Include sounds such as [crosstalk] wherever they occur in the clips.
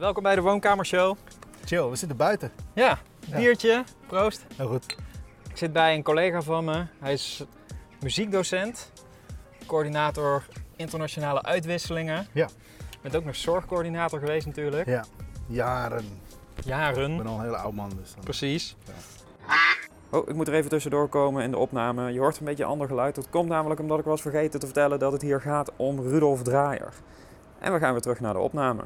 Welkom bij de Woonkamershow. Chill, we zitten buiten. Ja, biertje, proost. Heel goed. Ik zit bij een collega van me. Hij is muziekdocent, coördinator internationale uitwisselingen. Ja. Je bent ook nog zorgcoördinator geweest natuurlijk. Ja, jaren. Ik Jaren. ben al een hele oud man. Dus dan... Precies. Ja. Oh, ik moet er even tussendoor komen in de opname. Je hoort een beetje ander geluid. Dat komt namelijk omdat ik was vergeten te vertellen dat het hier gaat om Rudolf Draaier. En we gaan weer terug naar de opname.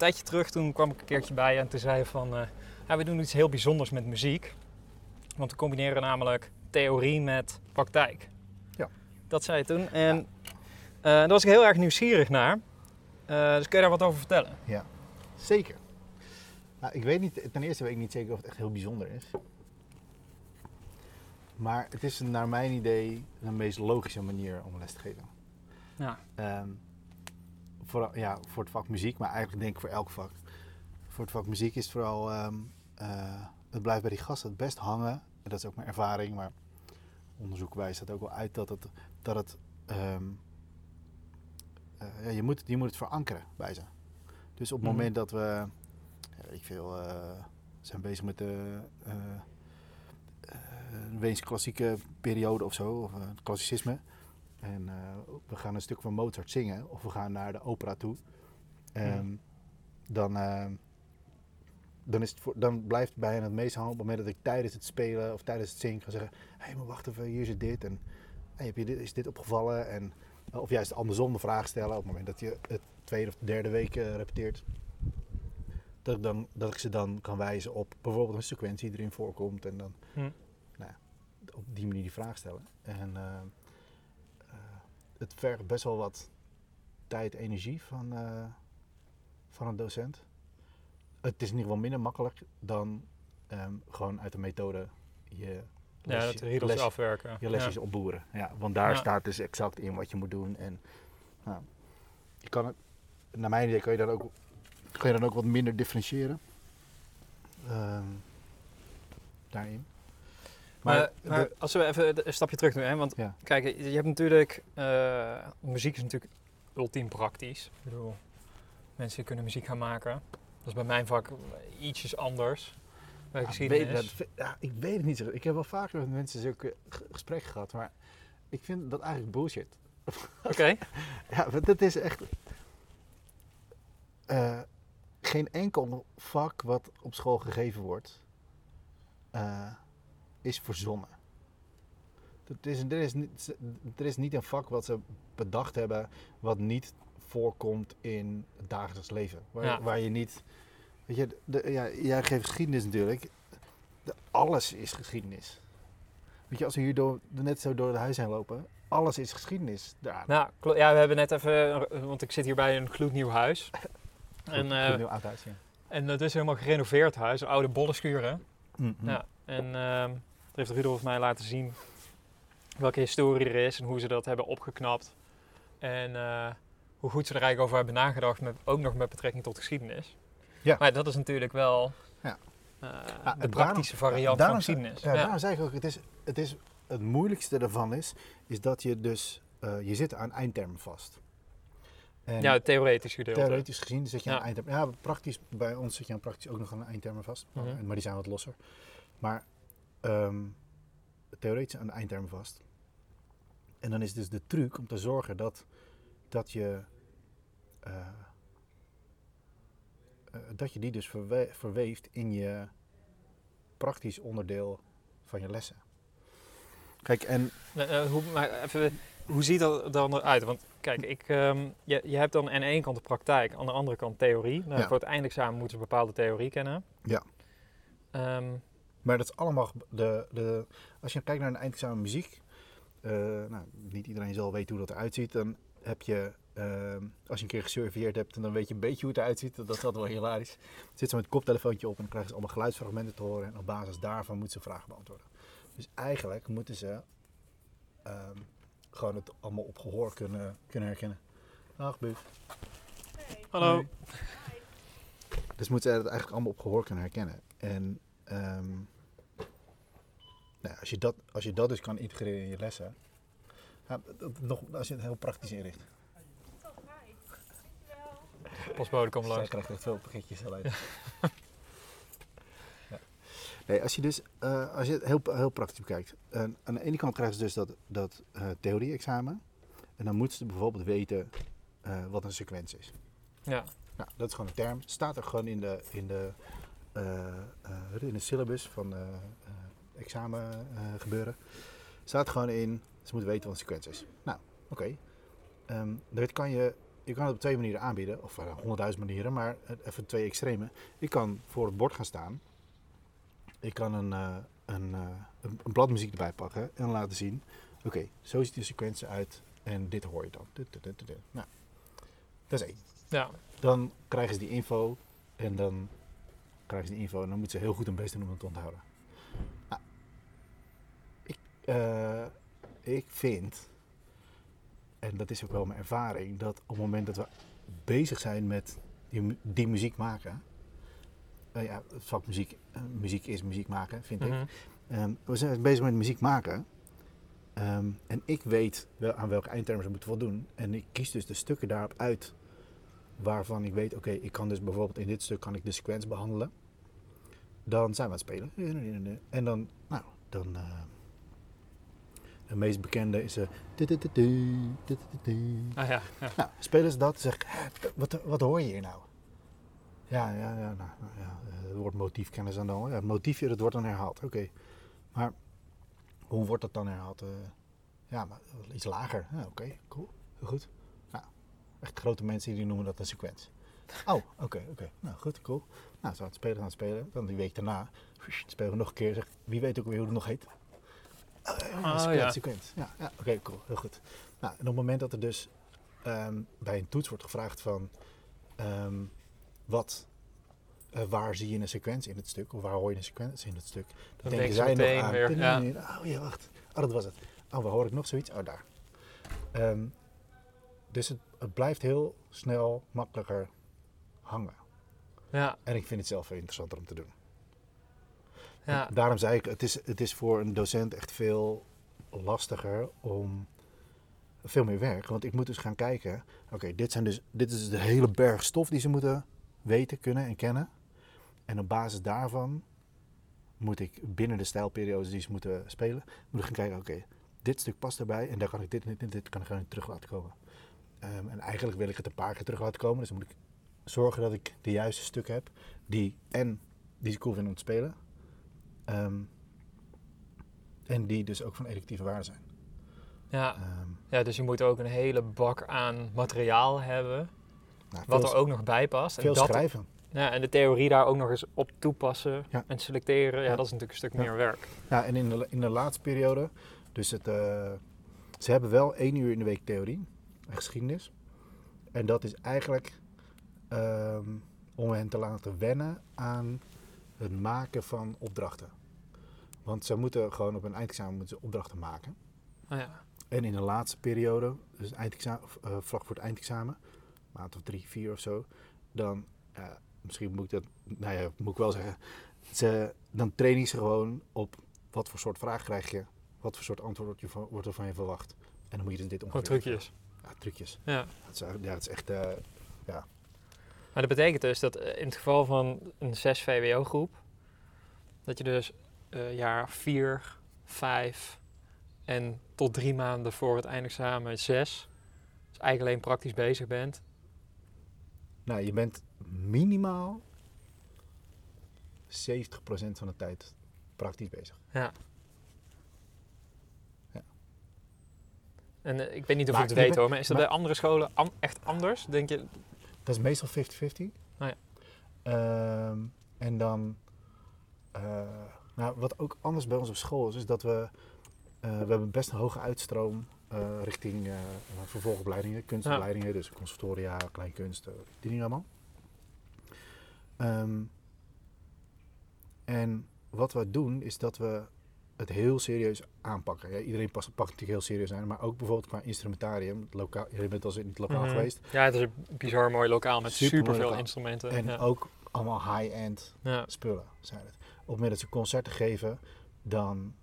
Tijdje terug toen kwam ik een keertje bij en toen zei je van... eh, ja, we doen iets heel bijzonders met muziek. Want we combineren namelijk theorie met praktijk. Ja. Dat zei je toen. En eh, daar was ik heel erg nieuwsgierig naar. Eh, dus kun je daar wat over vertellen? Ja, zeker. Nou, ik weet niet, ten eerste weet ik niet zeker of het echt heel bijzonder is. Maar het is naar mijn idee de meest logische manier om les te geven. Ja. Ehm, vooral, ja, voor het vak muziek, maar eigenlijk denk ik voor elk vak. Voor het vak muziek is het vooral, ehm, eh, het blijft bij die gasten het best hangen. En dat is ook mijn ervaring, maar onderzoek wijst dat ook wel uit dat het, dat het ehm, eh, ja, je, moet, je moet het verankeren bij ze. Dus op het Mhm. moment dat we, ja, ik veel, eh, zijn bezig met de eh, Weens klassieke periode of zo, of het klassicisme. En eh, we gaan een stuk van Mozart zingen, of we gaan naar de opera toe. Ehm, dan, ehm, dan, is het voor, dan blijft bij hen het meest hangen op het moment dat ik tijdens het spelen of tijdens het zingen ga zeggen: Hé, hey, maar wacht even, hier zit dit. En hey, heb je dit, is dit opgevallen? En, eh, of juist andersom de vraag stellen op het moment dat je het tweede of derde week eh, repeteert. Dat ik, dan, dat ik ze dan kan wijzen op bijvoorbeeld een sequentie die erin voorkomt. En dan Hm. nou op die manier die vraag stellen. En eh, eh, het vergt best wel wat tijd, energie van, eh, van een docent. Het is in ieder geval minder makkelijk dan ehm, gewoon uit de methode je Ja, lesje- les- afwerken. je lesjes Ja. opboeren. Ja, want daar Ja. staat dus exact in wat je moet doen. En nou, je kan het, naar mijn idee kan je dan ook, kan je dan ook wat minder differentiëren. Ehm, daarin. Maar, als we even een stapje terug doen, hè? want Ja. kijk, je hebt natuurlijk, eh, muziek is natuurlijk ultiem praktisch. Ik bedoel, mensen kunnen muziek gaan maken. Dat is bij mijn vak ietsjes anders. Bij weet, dat, ja, ik weet het niet. Ik heb wel vaker met mensen zulke gesprekken gehad, maar ik vind dat eigenlijk bullshit. [laughs] Oké, Ja, want dat is echt. eh, geen enkel vak wat op school gegeven wordt, eh, is verzonnen. Het is, er, is niet, er is niet een vak wat ze bedacht hebben wat niet voorkomt in het dagelijks leven. Waar, Ja. waar je niet. Weet je, de, ja, jij geeft geschiedenis natuurlijk. De, alles is geschiedenis. Weet je, als we hier door, net zo door het huis heen lopen, alles is geschiedenis. Daar, nou, ja, we hebben net even, want ik zit hier bij een gloednieuw huis. [laughs] En, Goed, eh, goed nieuw oud huis, ja. en het is helemaal gerenoveerd huis, oude. Mhm. Ja, en ehm heeft Rudolf mij laten zien welke historie er is en hoe ze dat hebben opgeknapt. En eh, hoe goed ze er eigenlijk over hebben nagedacht, met, ook nog met betrekking tot geschiedenis. Ja. Maar dat is natuurlijk wel Ja. eh, Ja, de praktische daarom- variant daarom van geschiedenis. Ja, daarom zei ik ook, het, is, het, is, het moeilijkste ervan is, is dat je dus, eh, je zit aan eindtermen vast. En Ja, het theoretisch gedeelte. theoretisch gezien zit je aan eindtermen. Ja, praktisch, bij ons zit je aan praktisch ook nog aan eindtermen vast. Mhm. Maar die zijn wat losser. Maar ehm, theoretisch aan de eindtermen vast. En dan is dus de truc om te zorgen dat, dat je... eh, eh, dat je die dus verwe- verweeft in je praktisch onderdeel van je lessen. Kijk, en Eh, hoe, maar even, hoe ziet dat dan eruit? Want kijk, ik, ehm, je, je hebt dan aan de ene kant de praktijk, aan de andere kant theorie. Nou, Ja. Voor het eindexamen moeten ze bepaalde theorie kennen. Ja. Ehm, Maar dat is allemaal. De, de, als je kijkt naar een eindexamen muziek. eh, nou, niet iedereen zal weten hoe dat eruit ziet. Dan heb je. ehm, als je een keer gesurveilleerd hebt, dan weet je een beetje hoe het eruit ziet. Dat is altijd wel hilarisch. Zit zo met een koptelefoontje op en dan krijgen ze allemaal geluidsfragmenten te horen. En op basis daarvan moeten ze vragen beantwoorden. Dus eigenlijk moeten ze ehm, gewoon het allemaal op gehoor kunnen, kunnen herkennen. Dag, Buf. hallo. Nee. Dus moeten ze het eigenlijk allemaal op gehoor kunnen herkennen. En ehm, nou als, je dat, als je dat dus kan integreren in je lessen, ja, nog, als je het heel praktisch inricht. postbode komt Zij langs. krijgt echt veel pakketjes alleen. Ja. Nee, als je dus, eh, als je het heel, heel praktisch bekijkt. eh, aan de ene kant krijgen ze dus dat, dat eh, theorie-examen. En dan moeten ze bijvoorbeeld weten wat een sequentie is. Ja, Nou, dat is gewoon een term. Staat er gewoon in de, in de, in de syllabus van eh, eh, examen eh, gebeuren. Staat gewoon in, ze moeten weten wat een sequentie is. Nou, oké. Ehm, dat kan je, je kan het op twee manieren aanbieden, of eh, honderdduizend manieren, maar eh, even twee extreme. Ik kan voor het bord gaan staan. Ik kan een, eh, een, eh, een, een bladmuziek erbij pakken en laten zien. Oké, zo ziet de sequentie uit en dit hoor je dan. Nou, dat is één. ja, Dan krijgen ze die info en dan krijgen ze die info en dan moeten ze heel goed hun best doen om het te onthouden. Nou, ik, eh, ik vind, en dat is ook wel mijn ervaring, dat op het moment dat we bezig zijn met die, die muziek maken, eh, ja, het vak muziek, eh, muziek is muziek maken, vind ik. mhm. Ehm, we zijn bezig met muziek maken. Ehm, en ik weet wel aan welke eindtermen ze moeten voldoen. En ik kies dus de stukken daarop uit waarvan ik weet, oké, ik kan dus bijvoorbeeld in dit stuk kan ik de sequence behandelen. Dan zijn we aan het spelen. En dan, nou, dan. eh, de meest bekende is. eh, Ah ja, ja. nou, spelen ze dat, zeg ik, "Hè, wat, wat hoor je hier nou? Ja, ja, ja, nou, nou, ja het woord motiefkennis dan dan. Ja, het motiefje, dat wordt dan herhaald. Oké, maar hoe wordt dat dan herhaald? Eh, ja, maar iets lager. Ja, Oké, cool, heel goed. Nou, echt grote mensen die noemen dat een sequence. Oh, oké, oké. Nou, goed, cool. Nou, zo aan het spelen, aan het spelen. Dan die week daarna spelen we nog een keer. Zeg, wie weet ook weer hoe het nog heet? Oh, ja, Oh, ja. sequence. Ja, ja oké, cool, heel goed. Nou, en op het moment dat er dus ehm, bij een toets wordt gevraagd van ehm, wat, eh, waar zie je een sequentie in het stuk, of waar hoor je een sequentie in het stuk, dan, Dan denken zij ze nog aan. weer, Oh ja, wacht. Oh, dat was het. Oh, waar hoor ik nog zoiets? Oh, daar. Ehm, dus het, het blijft heel snel makkelijker hangen. ja, En ik vind het zelf veel interessanter om te doen. ja. Daarom zei ik, het is, het is voor een docent echt veel lastiger om veel meer werk. Want ik moet dus gaan kijken, oké, dit zijn dus, dit is de hele berg stof die ze moeten weten, kunnen en kennen. En op basis daarvan moet ik binnen de stijlperiodes die ze moeten spelen, moet ik gaan kijken, oké, dit stuk past erbij en daar kan ik dit en dit dit kan ik gewoon terug laten komen. Ehm, en eigenlijk wil ik het een paar keer terug laten komen, dus dan moet ik zorgen dat ik de juiste stukken heb die en die ze cool vinden om te spelen. Ehm, en die dus ook van educatieve waarde zijn. ja. Ehm, Ja, dus je moet ook een hele bak aan materiaal hebben, nou, wat er ook nog bij past. En, veel dat, schrijven. ja, en de theorie daar ook nog eens op toepassen Ja. en selecteren, ja, Ja. dat is natuurlijk een stuk meer werk. Ja, en in de, in de laatste periode, dus het, eh, ze hebben wel één uur in de week theorie en geschiedenis. En dat is eigenlijk ehm, om hen te laten wennen aan het maken van opdrachten. Want ze moeten gewoon op een eindexamen moeten ze opdrachten maken. Oh, ja. En in de laatste periode, dus eindexamen, eh, vlak voor het eindexamen, maand of drie, vier of zo, dan, ja, misschien moet ik dat, nou ja, moet ik wel zeggen, ze, dan trainen ze gewoon op wat voor soort vraag krijg je, wat voor soort antwoord wordt, je van, wordt er van je verwacht. En dan moet je dus dit ongeveer... trucjes. Ja, trucjes. Ja. Dat is, ja, dat is echt, eh, Maar dat betekent dus dat eh, in het geval van een 6 VWO-groep, dat je dus eh, jaar 4, 5 en tot drie maanden voor het eindexamen 6, dus eigenlijk alleen praktisch bezig bent. nou, je bent minimaal 70% van de tijd praktisch bezig. Ja. Ja. En eh, ik weet niet of Maar je het weet bent- hoor, maar is dat maar- bij andere scholen echt anders? Denk je? Dat is meestal 50-50. Oh ja. Ehm, en dan, eh, nou, wat ook anders bij ons op school is, is dat we, eh, we hebben best een hoge uitstroom eh, richting vervolgopleidingen, kunstopleidingen, dus conservatoria, kleinkunst, die dingen allemaal. Ehm, en wat we doen is dat we het heel serieus aanpakken. Ja, iedereen past, pakt natuurlijk heel serieus aan, maar ook bijvoorbeeld qua instrumentarium. Lokaal, je bent al eens in het lokaal Mhm. geweest. Ja, het is een bizar mooi lokaal met Supermooi superveel lokaal. instrumenten. En ja. ook allemaal high-end Ja. spullen zijn het. Op het moment dat ze concerten geven, dan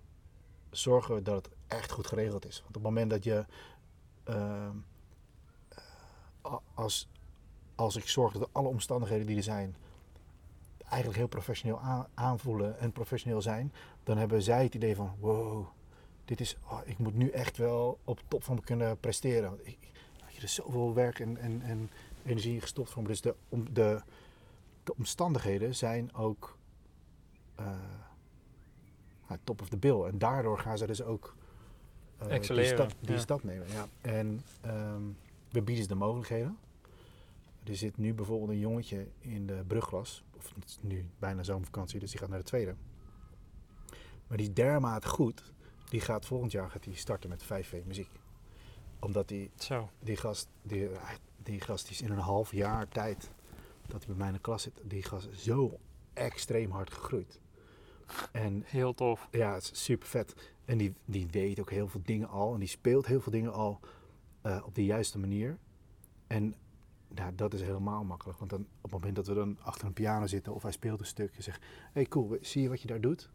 zorgen we dat het echt goed geregeld is. Want op het moment dat je ehm, eh, als als ik zorg dat alle omstandigheden die er zijn eigenlijk heel professioneel aan- aanvoelen en professioneel zijn, dan hebben zij het idee van wow, dit is, oh, ik moet nu echt wel op top van me kunnen presteren. Want ik, je, er is zoveel werk en, en, en energie in gestopt van me. Dus de, om, de, de omstandigheden zijn ook eh, nou, top of the bill. En daardoor gaan ze dus ook eh, die, stap, die ja. stap nemen. Ja. En ehm, we bieden ze de mogelijkheden. Er zit nu bijvoorbeeld een jongetje in de brugglas. Of het is nu bijna zomervakantie, dus die gaat naar de tweede. Maar die is dermate goed. Die gaat volgend jaar gaat die starten met 5V muziek. Omdat die, Zo. die gast, die, die gast die is in een half jaar tijd dat hij bij mij in de klas zit, die gast is zo extreem hard gegroeid. En Heel tof. ja, het is super vet. En die, die weet ook heel veel dingen al. En die speelt heel veel dingen al eh, op de juiste manier. En nou, dat is helemaal makkelijk. Want dan, op het moment dat we dan achter een piano zitten of hij speelt een stuk en zegt: hey, cool, zie je wat je daar doet?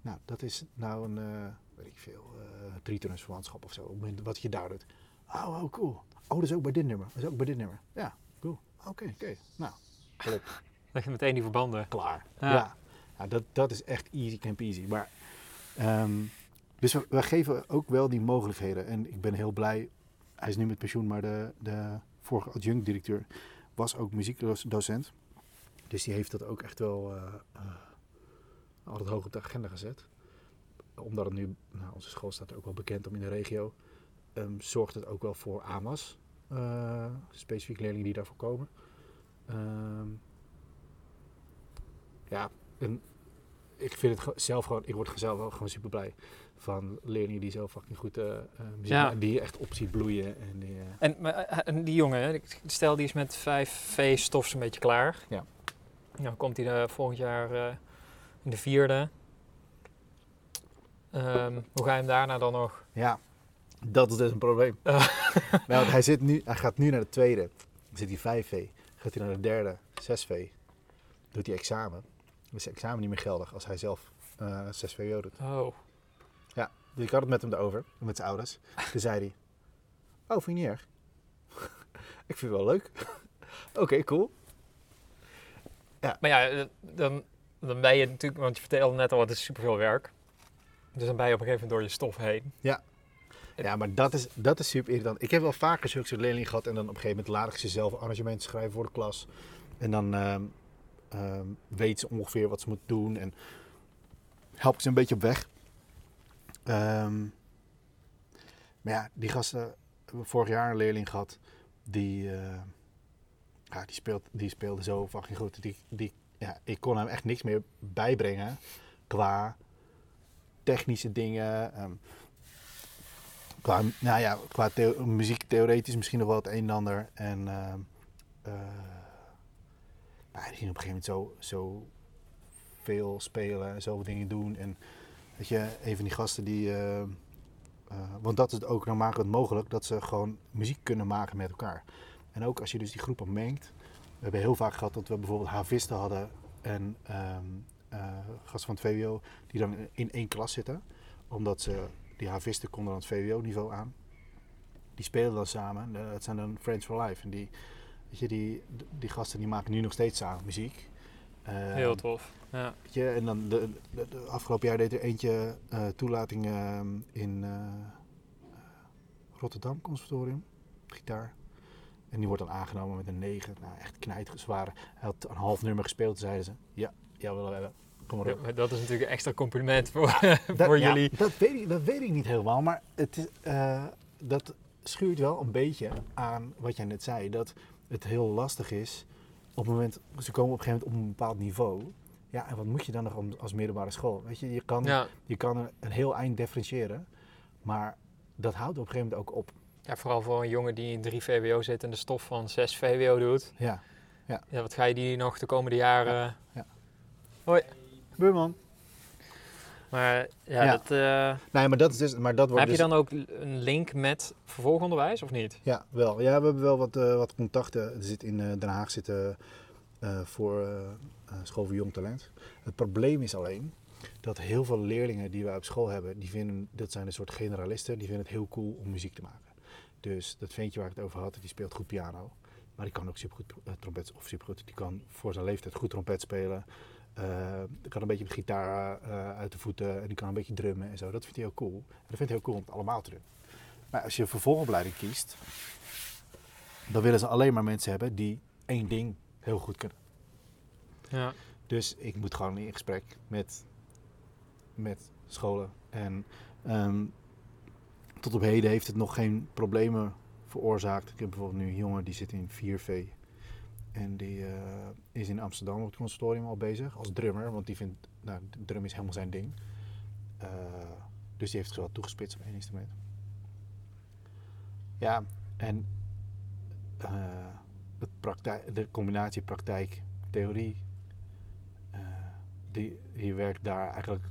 Nou, dat is nou een, eh weet ik veel, uh, tritonusverwantschap of zo. Op het moment wat je daar doet. Oh, oh, cool. Oh, dat is ook bij dit nummer. Dat is ook bij dit nummer. Ja, cool. Oké, oké. Nou, klopt [laughs] Leg je meteen die verbanden. klaar. Ja. Ja, Ja, dat, dat is echt easy camp easy. Maar, ehm, dus we, we geven ook wel die mogelijkheden. En ik ben heel blij. Hij is nu met pensioen, maar de, de vorige adjunct-directeur was ook muziekdocent. Dus die heeft dat ook echt wel eh, altijd hoog op de agenda gezet. Omdat het nu, nou, onze school staat ook wel bekend om in de regio, ehm, zorgt het ook wel voor AMA's. eh specifiek leerlingen die daarvoor komen. Ehm, ja, en ik vind het zelf gewoon, ik word zelf gewoon super blij van leerlingen die zo fucking goed eh, eh, muziek Ja. maken, die je echt op ziet bloeien. En die, eh, En, maar, en die jongen, hè, stel die is met 5V stof zo'n beetje klaar. Ja. Dan komt hij volgend jaar eh, in de vierde. Ehm, hoe ga je hem daarna dan nog? ja, dat is dus een probleem. Eh. [laughs] Nou, want hij, zit nu, hij gaat nu naar de tweede, dan zit hij 5V, gaat hij naar de derde, 6V, doet hij examen. Dan is het examen niet meer geldig als hij zelf eh 6VO doet. Oh, Dus ik had het met hem erover, met zijn ouders. [laughs] Toen zei hij, oh, vind je niet erg? [laughs] ik vind het wel leuk. [laughs] Oké, cool. maar ja, eh, dan, dan ben je natuurlijk, want je vertelde net al, het is superveel werk. Dus dan ben je op een gegeven moment door je stof heen. Ja, maar dat is, dat is super irritant. Ik heb wel vaker zulke soort leerlingen gehad en dan op een gegeven moment laat ik ze zelf arrangementen schrijven voor de klas. En dan ehm ehm, weet ze ongeveer wat ze moet doen en help ik ze een beetje op weg. Ehm, maar ja, die gasten, hebben vorig jaar een leerling gehad die, eh, ja, die, speelt, die speelde zo fucking goed. Die, die, ja, ik kon hem echt niks meer bijbrengen qua technische dingen. ehm, Qua, nou ja, qua muziek theoretisch misschien nog wel het een en ander. En die ging op een gegeven moment zo, zo veel spelen en zoveel dingen doen. En weet je, een van die gasten die... eh, eh, want dat is ook, dan maken we het mogelijk dat ze gewoon muziek kunnen maken met elkaar. En ook als je dus die groepen mengt. We hebben heel vaak gehad dat we bijvoorbeeld havisten hadden en ehm eh, gasten van het VWO die dan in- één klas zitten. Omdat ze die havisten konden dan het VWO-niveau aan. Die spelen dan samen. Het zijn dan Friends for Life. En die, weet je, die, die gasten die maken nu nog steeds samen muziek. Heel tof. Ja. je, en dan de, de, de afgelopen jaar deed er eentje eh, toelating ehm, in eh, Rotterdam Conservatorium, gitaar. En die wordt dan aangenomen met een 9. Nou, echt knijtgezwaar. Hij had een half nummer gespeeld, zeiden ze. Ja, ja willen we hebben. Kom maar Ja, op. maar dat is natuurlijk een extra compliment voor, [laughs] Dat- voor ja, jullie. Dat weet, ik, dat weet ik niet helemaal, maar het is, eh, dat schuurt wel een beetje aan wat jij net zei. Dat het heel lastig is op het moment, ze komen op een gegeven moment op een bepaald niveau. Ja, en wat moet je dan nog om- als middelbare school? Weet je, je kan, Ja. je kan een, een heel eind differentiëren, maar dat houdt op een gegeven moment ook op. ja, vooral voor een jongen die in 3 VWO zit en de stof van 6 VWO doet. Ja, Ja, wat ga je die nog de komende jaren... buurman. Maar ja, Ja. dat... eh, Nee, maar dat is dus, maar dat wordt heb je dus- dan ook een link met vervolgonderwijs of niet? Ja, wel. Ja, we hebben wel wat, eh, wat contacten. Er zit in eh, Den Haag zitten eh, voor School voor Jong Talent. Het probleem is alleen dat heel veel leerlingen die wij op school hebben, die vinden, dat zijn een soort generalisten, die vinden het heel cool om muziek te maken. Dus dat ventje waar ik het over had, die speelt goed piano. Maar die kan ook supergoed uh, trompet, of supergoed, die kan voor zijn leeftijd goed trompet spelen. Uh, die kan een beetje met gitaar uit de voeten en die kan een beetje drummen en zo. Dat vindt hij heel cool. En dat vindt hij heel cool om het allemaal te doen. Maar als je een vervolgopleiding kiest, dan willen ze alleen maar mensen hebben die één ding heel goed kunnen. Ja. Dus ik moet gewoon in gesprek met, met scholen. En um, tot op heden heeft het nog geen problemen veroorzaakt. Ik heb bijvoorbeeld nu een jongen die zit in 4V. En die uh, is in Amsterdam op het conservatorium al bezig als drummer. Want die vindt, nou, drum is helemaal zijn ding. Uh, dus die heeft zich wel toegespitst op één instrument. Ja, en het praktijk, de combinatie praktijk-theorie, die, die werkt daar eigenlijk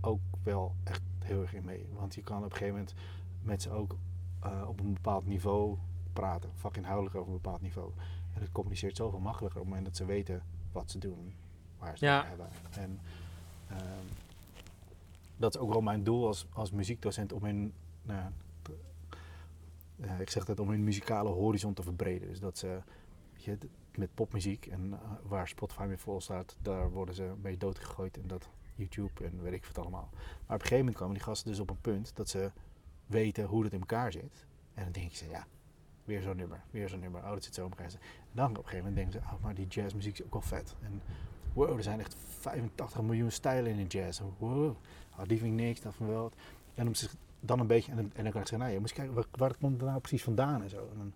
ook wel echt heel erg in mee. Want je kan op een gegeven moment met ze ook uh, op een bepaald niveau praten, vakinhoudelijk over een bepaald niveau. En het communiceert zoveel makkelijker op het moment dat ze weten wat ze doen, waar ze ja. hebben. En uh, dat is ook wel mijn doel als, als muziekdocent om hun, nou, te, uh, ik zeg dat om hun muzikale horizon te verbreden. Dus dat ze je, met popmuziek en eh, waar Spotify mee vol staat, daar worden ze mee doodgegooid en dat YouTube en weet ik wat allemaal. Maar op een gegeven moment komen die gasten dus op een punt dat ze weten hoe het in elkaar zit. En dan denk je, ja, weer zo'n nummer, weer zo'n nummer. Oh, dat zit zo elkaar. En dan op een gegeven moment denken ze, oh, maar die jazzmuziek is ook wel vet. En wow, er zijn echt 85 miljoen stijlen in de jazz. Wow, oh, die vind ik niks, dat van wel. En om zich dan een beetje, en dan, en dan kan ik zeggen, nou, je moet kijken, waar, waar komt het nou precies vandaan en zo. En dan,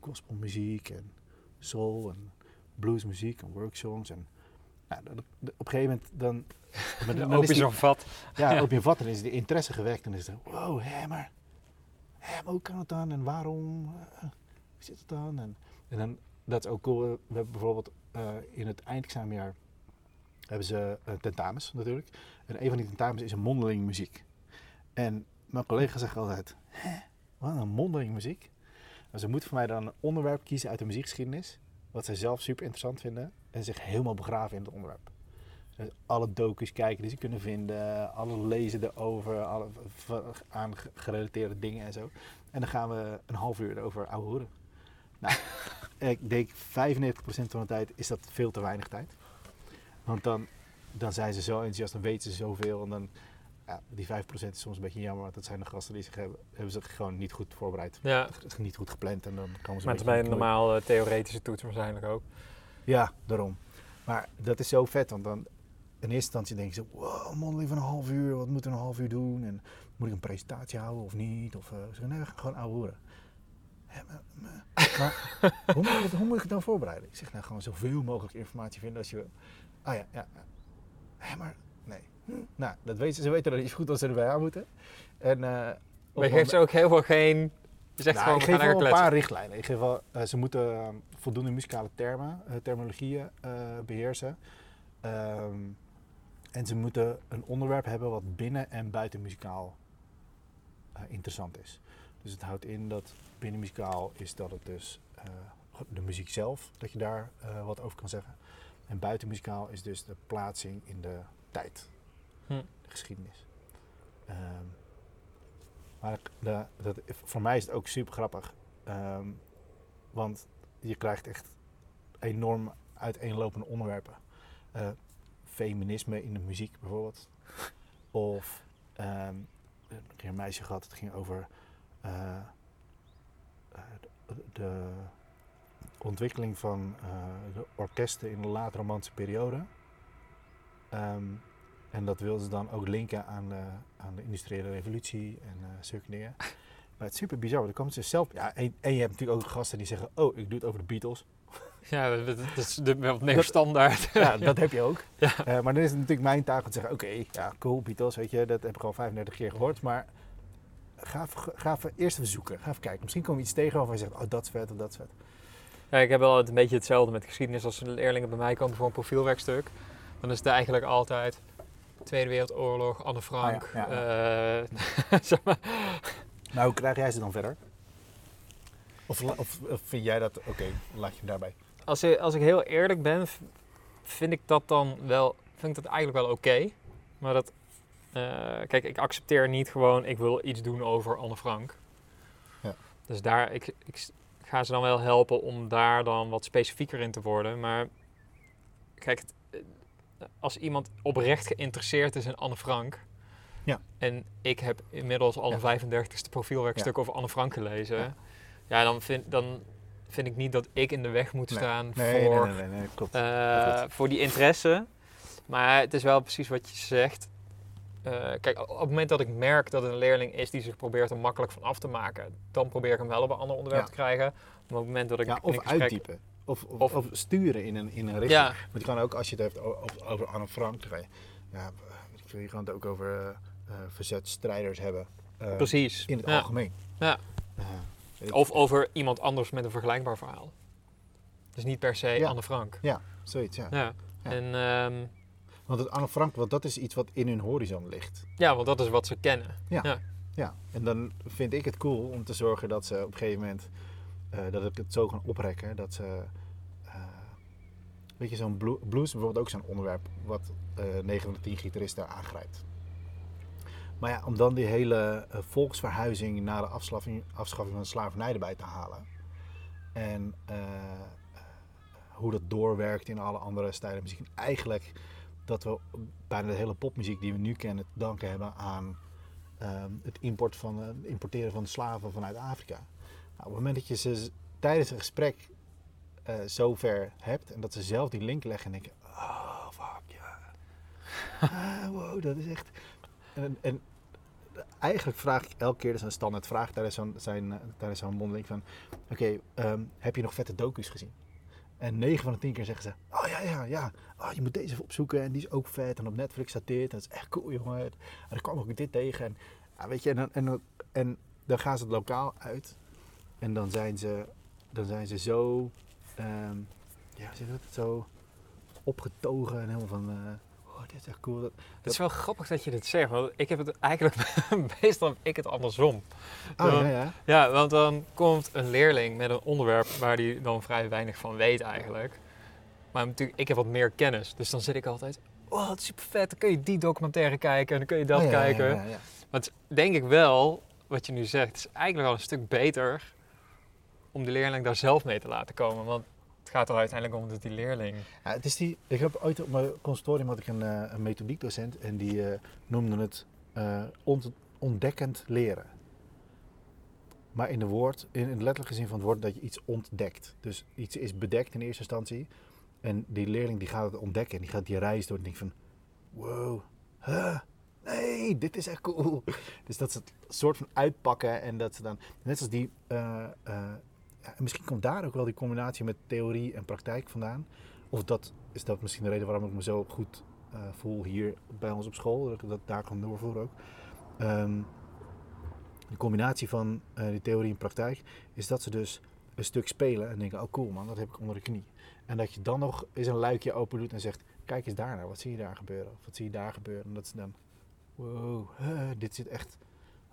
gospelmuziek en soul en bluesmuziek en worksongs en nou, op een gegeven moment dan... [laughs] dan, dan open je zo'n vat. Ja, [laughs] ja. open je een vat en is de interesse gewekt. En is het, wow, hè, maar, hè, maar hoe kan het dan? En waarom? Uh, hoe zit het dan? En, en dan, dat is ook cool. We hebben bijvoorbeeld uh, in het eindexamenjaar hebben ze uh, tentamens natuurlijk. En een van die tentamens is een mondeling muziek. En mijn collega zegt altijd, hè, wat een mondeling muziek? Ze moeten voor mij dan een onderwerp kiezen uit de muziekgeschiedenis wat zij zelf super interessant vinden en zich helemaal begraven in het onderwerp. Dus alle docus kijken die ze kunnen vinden, alle lezen erover, alle aan gerelateerde dingen en zo. En dan gaan we een half uur erover ouwe horen. Nou, [laughs] ik denk 95% van de tijd is dat veel te weinig tijd. Want dan, dan zijn ze zo enthousiast, dan weten ze zoveel en dan ja, die 5% is soms een beetje jammer, want dat zijn de gasten die zich hebben, hebben zich gewoon niet goed voorbereid. Ja. Niet goed gepland en dan komen ze Maar het is bij een normaal uh, theoretische toets waarschijnlijk ook. Ja, daarom. Maar dat is zo vet, want dan in eerste instantie denken ze, wow, mondeling van een half uur, wat moet er een half uur doen? En moet ik een presentatie houden of niet? Of uh, ze nee, we gewoon ouwehoeren. Ja, maar, [laughs] hoe, moet ik het, hoe moet ik het dan voorbereiden? Ik zeg, nou, gewoon zoveel mogelijk informatie vinden als je wil. Ah ja, ja. ja. maar. Nou, dat weten, ze weten dat niet goed als ze erbij aan moeten. En, uh, maar je geeft ze ook heel veel geen... Je zegt nou, gewoon, ik geef wel een paar richtlijnen. Ik geef wel, uh, ze moeten uh, voldoende muzikale termen, terminologieën beheersen. Um, en ze moeten een onderwerp hebben wat binnen en buiten muzikaal interessant is. Dus het houdt in dat binnen muzikaal is dat het dus de muziek zelf, dat je daar wat over kan zeggen. En buiten muzikaal is dus de plaatsing in de tijd hm. de geschiedenis. Um, maar de, dat, voor mij is het ook super grappig. Um, want je krijgt echt enorm uiteenlopende onderwerpen. Uh, feminisme in de muziek bijvoorbeeld. of um, ik heb een meisje gehad, het ging over uh, de, de, ontwikkeling van de orkesten in de laat-romantische periode. Um, en dat wilden ze dan ook linken aan, uh, aan de industriële revolutie en uh, zulke dingen. [laughs] Maar het is super bizar, want dan komen ze zelf... Ja, en, en, je hebt natuurlijk ook gasten die zeggen, oh, ik doe het over de Beatles. [laughs] Ja, dat, is de meer standaard. [laughs] Ja, dat heb je ook. Ja. Uh, maar dan is het natuurlijk mijn taak om te zeggen, oké, okay, ja, cool, Beatles, weet je, dat heb ik al 35 keer gehoord. Maar ga ga even eerst even zoeken, ga even kijken. Misschien kom je iets tegen waarvan je zegt, oh, dat is vet of dat is vet. Ja, ik heb wel een beetje hetzelfde met geschiedenis als leerlingen bij mij komen voor een profielwerkstuk. Dan is het eigenlijk altijd Tweede Wereldoorlog, Anne Frank. Ah, ja, ja. Uh, [laughs] zeg maar. Nou, hoe krijg jij ze dan verder? Of, of, of vind jij dat, oké, okay, laat je hem daarbij? Als ik, als ik heel eerlijk ben, vind ik dat dan wel, vind ik dat eigenlijk wel oké. Okay. Maar dat, uh, kijk, ik accepteer niet gewoon, ik wil iets doen over Anne Frank. Ja. Dus daar, ik, ik ga ze dan wel helpen om daar dan wat specifieker in te worden. Maar kijk, het, eh, als iemand oprecht geïnteresseerd is in Anne Frank. Ja. En ik heb inmiddels al een 35ste profielwerkstuk over Anne Frank gelezen. Ja. Dan, vind, dan vind ik niet dat ik in de weg moet staan Nee, voor, nee, nee, nee, nee, klopt. eh, Klopt. voor die interesse. Maar het is wel precies wat je zegt. Eh, kijk, op het moment dat ik merk dat het een leerling is die zich probeert er makkelijk van af te maken, dan probeer ik hem wel op een ander onderwerp Ja. te krijgen. Maar op het moment dat ik ja, of gesprek... uitdiepen. Of, of, sturen in een, in een richting. Ja, Want je kan ook, als je het hebt over, over Anne Frank, dan ja, wil je kan het ook over eh, verzetstrijders hebben. eh, precies. In het Ja. algemeen. Ja. Het- Of over iemand anders met een vergelijkbaar verhaal. Dus niet per se Ja. Anne Frank. ja, zoiets, ja. Ja. Ja. En, ehm, Want het Anne Frank, want dat is iets wat in hun horizon ligt. ja, want dat is wat ze kennen. Ja, en dan vind ik het cool om te zorgen dat ze op een gegeven moment, dat ik het zo kan oprekken, dat ze, eh, weet je, zo'n blu- blues bijvoorbeeld ook zo'n onderwerp wat eh 9 van de 10 gitaristen aangrijpt. Maar ja, om dan die hele eh, volksverhuizing naar de afschaffing, van de slavernij erbij te halen. En eh, eh, hoe dat doorwerkt in alle andere stijlen muziek. En eigenlijk dat we bijna de hele popmuziek die we nu kennen te danken hebben aan ehm, het import van, eh, importeren van slaven vanuit Afrika. Nou, op het moment dat je ze tijdens een gesprek eh zover hebt en dat ze zelf die link leggen en denken, oh fuck ja, [laughs] Ah, wow, dat is echt. En, en eigenlijk vraag ik elke keer, dat is een standaard vraag tijdens zo'n, zijn, eh, tijdens zo'n mondeling van, oké, ehm, heb je nog vette docu's gezien? En 9 van de 10 keer zeggen ze: Oh ja, ja, ja. Oh, je moet deze even opzoeken. En die is ook vet. En op Netflix staat dit. Dat is echt cool, jongen. En dan kwam ook dit tegen. En, ja, weet je, en, en, en dan gaan ze het lokaal uit. En dan zijn ze, dan zijn ze zo, ehm, ja, zeg dat? Zo opgetogen en helemaal van, eh, oh, dit is echt cool. Dat, Het is wel grappig dat je dit zegt, want ik heb het eigenlijk [laughs] meestal ik het andersom. oh, Ja. ja, ja. Ja, want dan komt een leerling met een onderwerp waar hij dan vrij weinig van weet eigenlijk. Maar natuurlijk, ik heb wat meer kennis, dus dan zit ik altijd, oh, het is super vet, dan kun je die documentaire kijken en dan kun je dat Oh, ja, kijken. Ja, ja, ja. Maar het is denk ik wel, wat je nu zegt, is eigenlijk wel een stuk beter om de leerling daar zelf mee te laten komen. Want het gaat er uiteindelijk om dat die leerling... Ja, het is die, ik heb ooit op mijn consultorium had ik een, eh, een methodiekdocent en die eh, noemde het eh, ont- ontdekkend leren. Maar in de woord, in, in de letterlijke zin van het woord, dat je iets ontdekt. Dus iets is bedekt in eerste instantie. En die leerling die gaat het ontdekken en die gaat die reis door en denkt van, wow, huh, nee, dit is echt cool. [laughs] Dus dat ze het soort van uitpakken en dat ze dan, net als die, en misschien komt daar ook wel die combinatie met theorie en praktijk vandaan. Of dat is dat misschien de reden waarom ik me zo goed eh, voel hier bij ons op school, dat ik dat daar kan doorvoeren ook. Ehm, de combinatie van eh, die theorie en praktijk is dat ze dus een stuk spelen en denken, oh cool man, dat heb ik onder de knie. En dat je dan nog eens een luikje open doet en zegt, kijk eens daar naar, wat zie je daar gebeuren? Of wat zie je daar gebeuren? En dat ze dan, wow, dit zit echt,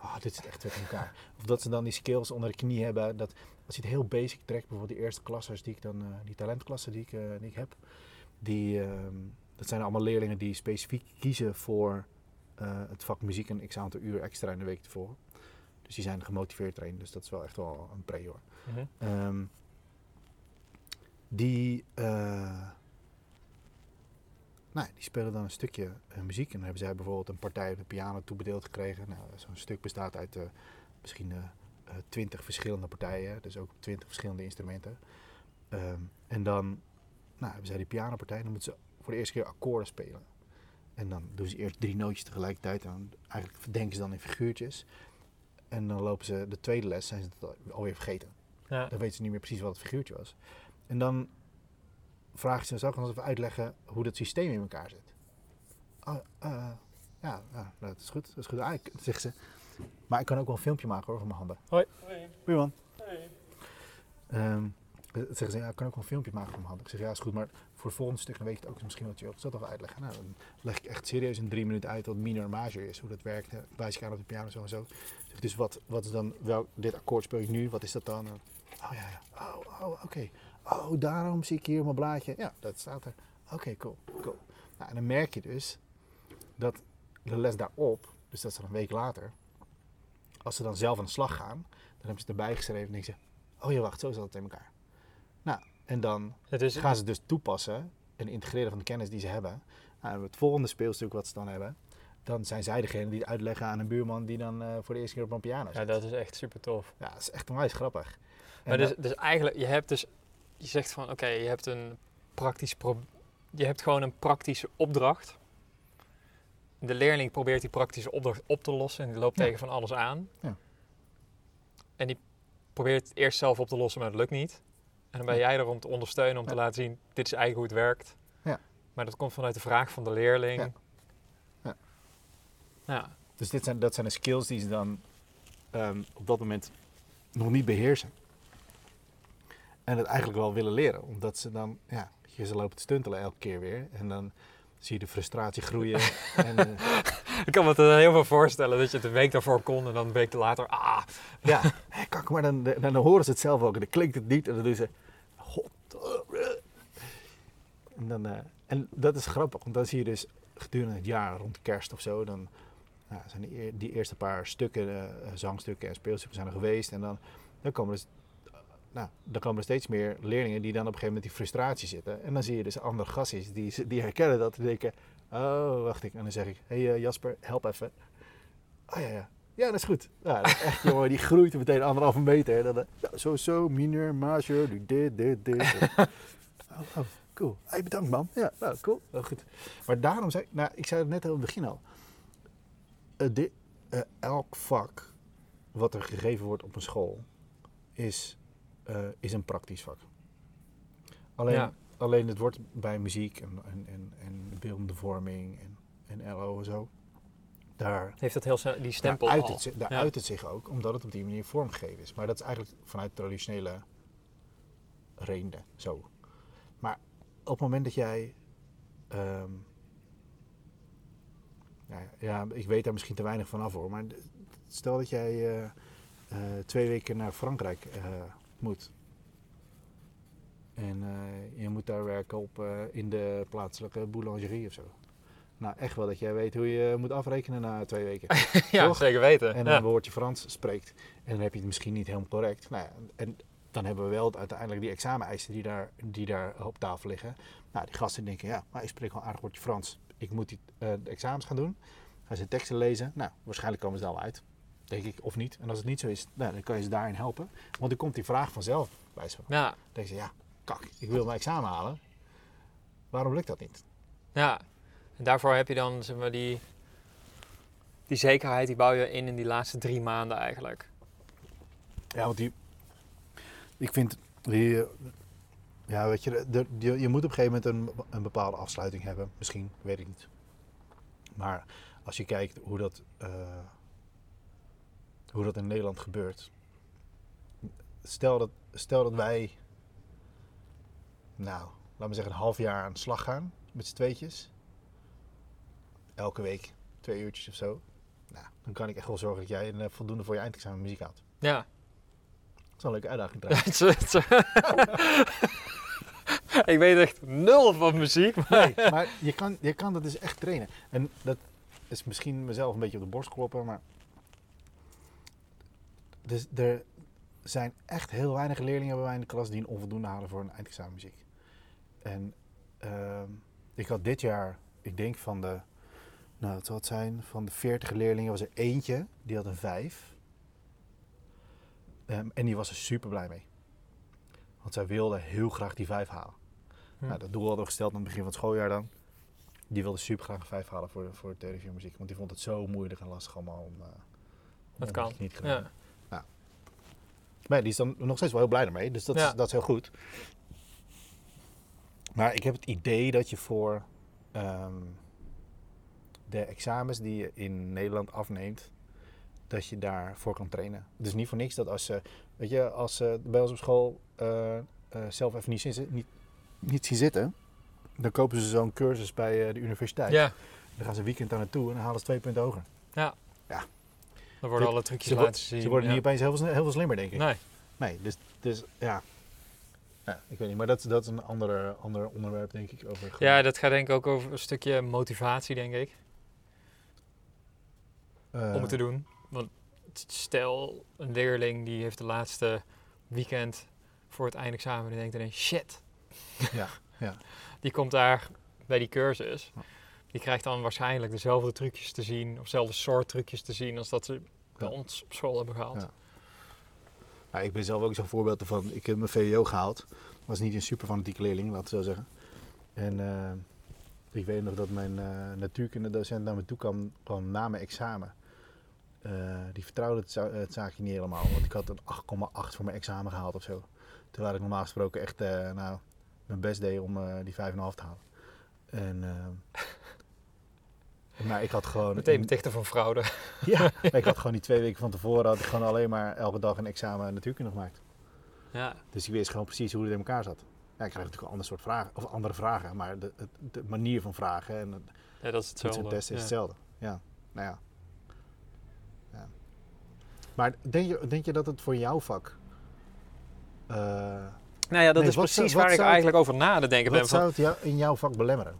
ah, dit zit echt in elkaar. Of dat ze dan die skills onder de knie hebben, dat als je het heel basic trekt, bijvoorbeeld die eerste klassers die ik dan, eh, die talentklassen die ik, eh, die ik heb, die, ehm, dat zijn allemaal leerlingen die specifiek kiezen voor eh, het vak muziek een x aantal uur extra in de week volgen. Dus die zijn gemotiveerd erin, dus dat is wel echt wel een pre hoor. Ehm, die, nou, die spelen dan een stukje eh, muziek. En dan hebben zij bijvoorbeeld een partij op de piano toebedeeld gekregen. Nou, Zo'n stuk bestaat uit eh, misschien twintig verschillende partijen, dus ook twintig verschillende instrumenten. Ehm, en dan nou, hebben zij die pianopartij, dan moeten ze voor de eerste keer akkoorden spelen. En dan doen ze eerst drie nootjes tegelijkertijd. En dan eigenlijk verdenken ze dan in figuurtjes. En dan lopen ze de tweede les, zijn ze het al- alweer vergeten. Ja. Dan weten ze niet meer precies wat het figuurtje was. En dan vragen ze, zou ik nog even uitleggen hoe dat systeem in elkaar zit? Ah, eh, ja, ja, nou, dat is goed. Dat is goed. Ah, ik, zegt ze. Maar ik kan ook wel een filmpje maken hoor, van mijn handen. Hoi. Goeie man. Ehm, dan zeggen ze, ja, ik kan ook wel een filmpje maken van mijn handen. Ik zeg, ja, is goed, maar voor het volgende stuk dan weet je het ook misschien wat je ook. Het wel uitleggen. Nou, dan leg ik echt serieus in drie minuten uit wat minor en major is, hoe dat werkt. hè. Wijs ik aan op de piano zo en zo. Zeg, dus wat, wat is dan, wel, dit akkoord speel ik nu, wat is dat dan? Oh ja, ja. Oh, oh oké. Oh, daarom zie ik hier mijn blaadje. Ja, dat staat er. Oké, cool, cool. Nou, en dan merk je dus dat de les daarop, dus dat is dan een week later, als ze dan zelf aan de slag gaan, dan hebben ze het erbij geschreven en denken ze, oh ja, wacht, zo zat het in elkaar. Nou, en dan is, gaan ze dus toepassen en integreren van de kennis die ze hebben. Nou, het volgende speelstuk wat ze dan hebben, dan zijn zij degene die het uitleggen aan een buurman die dan eh, voor de eerste keer op een piano ja, zit. dat is echt super tof. Ja, dat is echt onwijs grappig. En Maar dus, dus eigenlijk, je hebt dus, je zegt van oké, je hebt een praktisch pro je hebt gewoon een praktische opdracht. De leerling probeert die praktische opdracht op te lossen en die loopt Ja. tegen van alles aan. Ja. En die probeert het eerst zelf op te lossen, maar het lukt niet. En dan ben jij er om te ondersteunen, om te laten zien, dit is eigenlijk hoe het werkt. Ja. Maar dat komt vanuit de vraag van de leerling. Ja. Ja. Ja. Dus dit zijn, dat zijn de skills die ze dan ehm, op dat moment nog niet beheersen. En het eigenlijk wel willen leren. Omdat ze dan, ja, je, ze lopen te stuntelen elke keer weer. En dan zie je de frustratie groeien. [laughs] en, eh, Ik kan me het heel veel voorstellen dat je het een week daarvoor kon en dan een week later, ah, ja, kak, maar dan, dan, dan horen ze het zelf ook. En dan klinkt het niet. En dan doen ze... God. En, dan, eh, en dat is grappig. Want dan zie je dus gedurende het jaar, rond kerst of zo... dan nou, zijn die, eer- die eerste paar stukken, eh, zangstukken en speelstukken zijn er geweest. En dan, dan, komen er, s- nou, dan komen er steeds meer leerlingen die dan op een gegeven moment die frustratie zitten. En dan zie je dus andere gastjes die, die herkennen dat. En denken, oh, wacht ik. En dan zeg ik, hé hey, eh, Jasper, help even. Oh ja, ja. Ja, dat is goed. Ja, dat is echt, jongen, die groeit er meteen anderhalve meter. Dan, eh, ja, zo, zo, mineur, major, dit, dit, dit. [laughs] oh, oh, cool. Hey, bedankt, man. Ja, nou, cool. Goed. Maar daarom zei ik, nou, ik zei het net al in het begin al. Eh, elk vak wat er gegeven wordt op een school is, eh, is een praktisch vak. Alleen, Ja. alleen het wordt bij muziek en, en, en, en beeldende vorming en, en LO en zo. Daar, heeft dat heel die stempel daar, uit al. het, daar Ja. uit het zich ook, omdat het op die manier vormgegeven is. Maar dat is eigenlijk vanuit traditionele redenen zo. Maar op het moment dat jij. ehm, ja, ja, ik weet daar misschien te weinig van af hoor. Maar stel dat jij eh, eh, twee weken naar Frankrijk eh, moet. En eh, je moet daar werken op, eh, in de plaatselijke boulangerie of zo. Nou, echt wel dat jij weet hoe je moet afrekenen na twee weken. [laughs] ja, Toch? zeker weten. En dan ja. een woordje Frans spreekt. En dan heb je het misschien niet helemaal correct. Nou ja, en dan hebben we wel uiteindelijk die exameneisen die daar, die daar op tafel liggen. Nou, die gasten denken, ja, maar ik spreek wel een aardig woordje Frans. Ik moet die, eh, de examens gaan doen. Gaan ze teksten lezen. Nou, waarschijnlijk komen ze al uit. Denk ik, of niet. En als het niet zo is, nou, dan kan je ze daarin helpen. Want dan komt die vraag vanzelf bij ze. Dan Ja, denken ze, ja, kak, ik wil mijn examen halen. Waarom lukt dat niet? ja. En daarvoor heb je dan zeg maar, die, die zekerheid, die bouw je in in die laatste drie maanden eigenlijk. Ja, want die, ik vind, die, ja, weet je, de, de- je, je moet op een gegeven moment een, een bepaalde afsluiting hebben. Misschien, weet ik niet. Maar als je kijkt hoe dat, eh, hoe dat in Nederland gebeurt. Stel dat, stel dat wij, nou, laten we zeggen een half jaar aan de slag gaan met z'n tweetjes. Elke week, twee uurtjes of zo. Nou, dan kan ik echt wel zorgen dat jij een, eh, voldoende voor je eindexamen muziek houdt. Ja. Dat is wel een leuke uitdaging [laughs] trouwens. [laughs] Ik weet echt nul van muziek. Maar Nee, maar je kan, je kan dat dus echt trainen. En dat is misschien mezelf een beetje op de borst kloppen, maar... Dus er zijn echt heel weinig leerlingen bij mij in de klas die een onvoldoende halen voor een eindexamen muziek. En ehm, ik had dit jaar, ik denk van de, nou het zal het zijn, van de 40 leerlingen was er eentje, die had een 5. Ehm, en die was er super blij mee. Want zij wilde heel graag die 5 halen. Hm. Nou, dat doel hadden we gesteld aan het begin van het schooljaar dan. Die wilde super graag een 5 halen voor, voor televisie en muziek. Want die vond het zo moeilijk en lastig allemaal om... om dat kan. Niet gedaan. Ja. Maar die is dan nog steeds wel heel blij ermee. Dus dat, Ja. is, dat is heel goed. Maar ik heb het idee dat je voor ehm, de examens die je in Nederland afneemt, dat je daarvoor kan trainen. Dus niet voor niks dat als ze, weet je, als ze bij ons op school eh, eh, zelf even niet, zien, niet, niet zien zitten, dan kopen ze zo'n cursus bij eh, de universiteit. ja, Dan gaan ze een weekend daar naartoe en dan halen ze twee punten hoger. Dan worden alle trucjes Ze, laten zien. ze worden ja. niet opeens heel veel, heel veel slimmer, denk ik. Nee. Nee, dus, dus ja. ja. Ik weet niet, maar dat, dat is een andere, ander onderwerp, denk ik. Over Ja, dat gaat denk ik ook over een stukje motivatie, denk ik, Eh, om het te doen. Want stel, een leerling die heeft de laatste weekend voor het eindexamen en denkt ineens, shit. Ja, ja. [laughs] Die komt daar bij die cursus. Die krijgt dan waarschijnlijk dezelfde trucjes te zien, of dezelfde soort trucjes te zien als dat ze bij ons op school hebben gehad. Ja. Nou, ik ben zelf ook zo'n voorbeeld ervan. Ik heb mijn VWO gehaald. Was niet een super fanatieke leerling, laten we zo zeggen. En eh, ik weet nog dat mijn eh natuurkundedocent naar me toe kwam, kwam na mijn examen. Eh, die vertrouwde het, za- het zaakje niet helemaal, want ik had een 8,8 voor mijn examen gehaald of zo. Terwijl ik normaal gesproken echt nou, mijn best deed om die 5,5 te halen. En, [laughs] maar ik had gewoon... Meteen betichten van fraude. [laughs] ja, maar [laughs] ik had gewoon die twee weken van tevoren had ik gewoon alleen maar elke dag een examen natuurkunde gemaakt. Ja, Dus ik wist gewoon precies hoe het in elkaar zat. Ja, ik krijg natuurlijk een ander soort vragen, of andere vragen, maar de, het- de manier van vragen en het ja dat is hetzelfde. en testen is Ja. hetzelfde. Ja, nou ja. ja. Maar denk je, denk je dat het voor jouw vak... eh, Nou ja, dat Nee, is precies zou- waar ik eigenlijk over na te denken ben. wat zou het jou, in jouw vak belemmeren?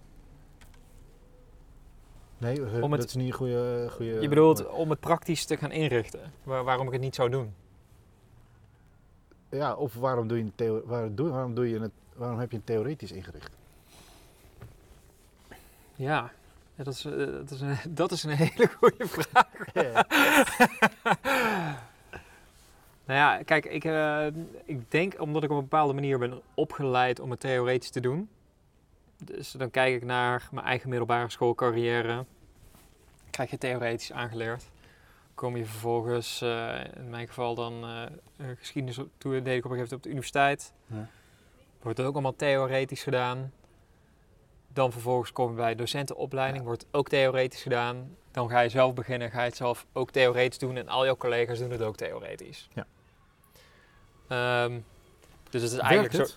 Nee, eh, Om het- dat is niet een goede... goede je bedoelt om het praktisch te gaan inrichten, waar- waarom ik het niet zou doen. Ja, of waarom doe je, een waarom doe, waarom doe je het... Waarom heb je het theoretisch ingericht? Ja, dat, is, eh, dat, is een, [laughs] dat is een hele goede vraag. [laughs] [laughs] Nou ja, kijk, ik, eh, ik denk omdat ik op een bepaalde manier ben opgeleid om het theoretisch te doen. Dus dan kijk ik naar mijn eigen middelbare schoolcarrière. Krijg je theoretisch aangeleerd. Kom je vervolgens, eh, in mijn geval dan eh, geschiedenis, op- toen deed ik op een gegeven moment op de universiteit. Ja. Wordt ook allemaal theoretisch gedaan. Dan vervolgens kom je bij docentenopleiding, Ja. wordt ook theoretisch gedaan. Dan ga je zelf beginnen, ga je het zelf ook theoretisch doen en al jouw collega's doen het ook theoretisch. Ja. Ehm, dus het is eigenlijk zo.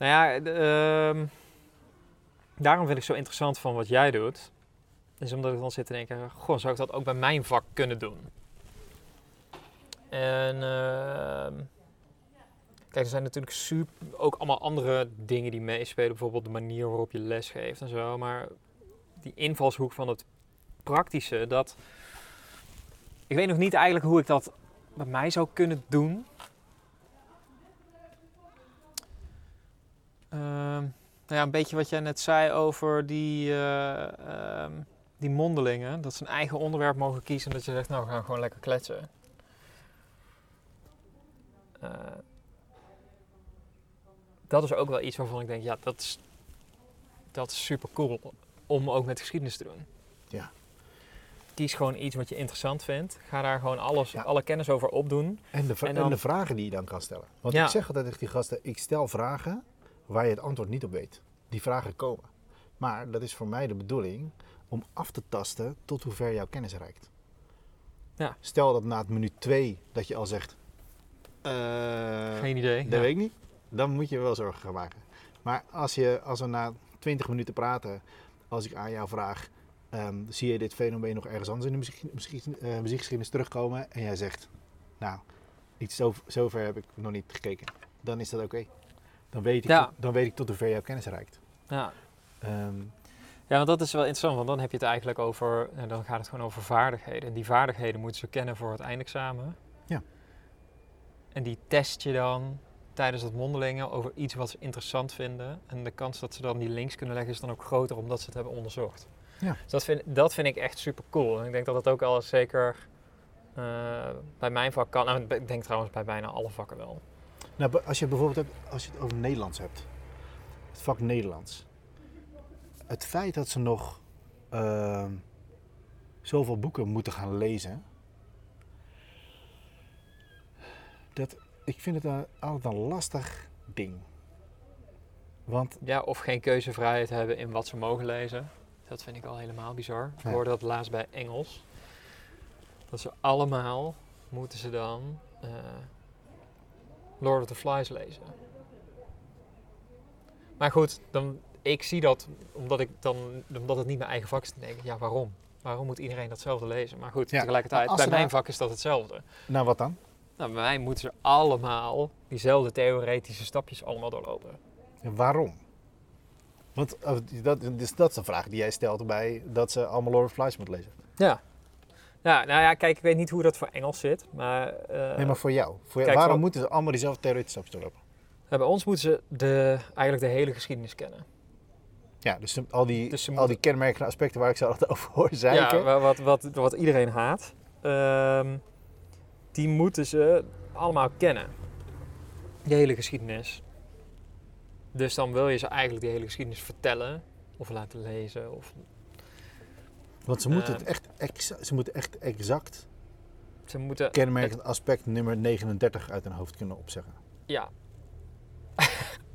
Nou ja, ehm, daarom vind ik zo interessant van wat jij doet. Is omdat ik dan zit te denken, goh, zou ik dat ook bij mijn vak kunnen doen? En ehm, kijk, er zijn natuurlijk super, ook allemaal andere dingen die meespelen. Bijvoorbeeld de manier waarop je les geeft en zo. Maar die invalshoek van het praktische, dat... Ik weet nog niet eigenlijk hoe ik dat bij mij zou kunnen doen. Nou ja, een beetje wat jij net zei over die, eh, ehm, die mondelingen. Dat ze een eigen onderwerp mogen kiezen en dat je zegt, nou we gaan gewoon lekker kletsen. Eh, dat is ook wel iets waarvan ik denk, ja, dat is, dat is super cool om ook met geschiedenis te doen. Ja. Kies gewoon iets wat je interessant vindt. Ga daar gewoon alles, Ja. alle kennis over opdoen. En de, En de vragen die je dan kan stellen. Want Ja. ik zeg altijd tegen die gasten, ik stel vragen waar je het antwoord niet op weet. Die vragen komen. Maar dat is voor mij de bedoeling om af te tasten tot hoe ver jouw kennis reikt. Ja. Stel dat na het minuut 2 dat je al zegt, eh, Geen idee. dat Ja. weet ik niet. Dan moet je wel zorgen gaan maken. Maar als, je, als we na 20 minuten praten, als ik aan jou vraag, ehm, zie je dit fenomeen nog ergens anders in de muziek, muziek, eh, muziekgeschiedenis terugkomen? En jij zegt, nou, iets zo, zover heb ik nog niet gekeken. Dan is dat oké. Dan, weet ik Ja. dan weet ik tot hoe ver jouw kennis reikt. Ja. Ehm, Ja, want dat is wel interessant, want dan heb je het eigenlijk over, en dan gaat het gewoon over vaardigheden. En die vaardigheden moeten ze kennen voor het eindexamen. Ja. En die test je dan tijdens het mondelingen over iets wat ze interessant vinden. En de kans dat ze dan die links kunnen leggen is dan ook groter omdat ze het hebben onderzocht. Ja. Dus dat vind, dat vind ik echt super cool. En ik denk dat dat ook al zeker eh, bij mijn vak kan. Nou, ik denk trouwens bij bijna alle vakken wel. Nou, als je bijvoorbeeld hebt, als je het over Nederlands hebt, het vak Nederlands. Het feit dat ze nog ehm, zoveel boeken moeten gaan lezen, dat, ik vind het een- altijd een lastig ding. Want Ja, of geen keuzevrijheid hebben in wat ze mogen lezen. Dat vind ik al helemaal bizar. Ik hoorde dat laatst bij Engels. Dat ze allemaal moeten ze dan eh, Lord of the Flies lezen. Maar goed, dan, ik zie dat omdat, ik dan, omdat het niet mijn eigen vak is. Dan denk ik, ja waarom? Waarom moet iedereen datzelfde lezen? Maar goed, Ja, tegelijkertijd, maar bij mijn daar- vak is dat hetzelfde. nou wat dan? Nou, bij mij moeten ze allemaal diezelfde theoretische stapjes allemaal doorlopen. Ja, waarom? Want eh, dat, dus dat is een vraag die jij stelt bij dat ze allemaal Lord of the Flies moeten lezen. Ja. Ja, nou ja, kijk, ik weet niet hoe dat voor Engels zit, maar, eh, nee, maar voor jou. Voor jou waarom voor- moeten ze allemaal diezelfde theoretische stap lopen? ja, bij ons moeten ze de, eigenlijk de hele geschiedenis kennen. Ja, dus al die, Dus al die kenmerkende aspecten waar ik zo altijd [laughs] over hoor zeiken. Ja, wa- wat, wat, wat iedereen haat, ehm, die moeten ze allemaal kennen. De hele geschiedenis. Dus dan wil je ze eigenlijk die hele geschiedenis vertellen, of laten lezen, of Want ze moeten, het echt exa- ze moeten echt exact ze moeten... kenmerkend aspect nummer 39 uit hun hoofd kunnen opzeggen. Ja. [laughs]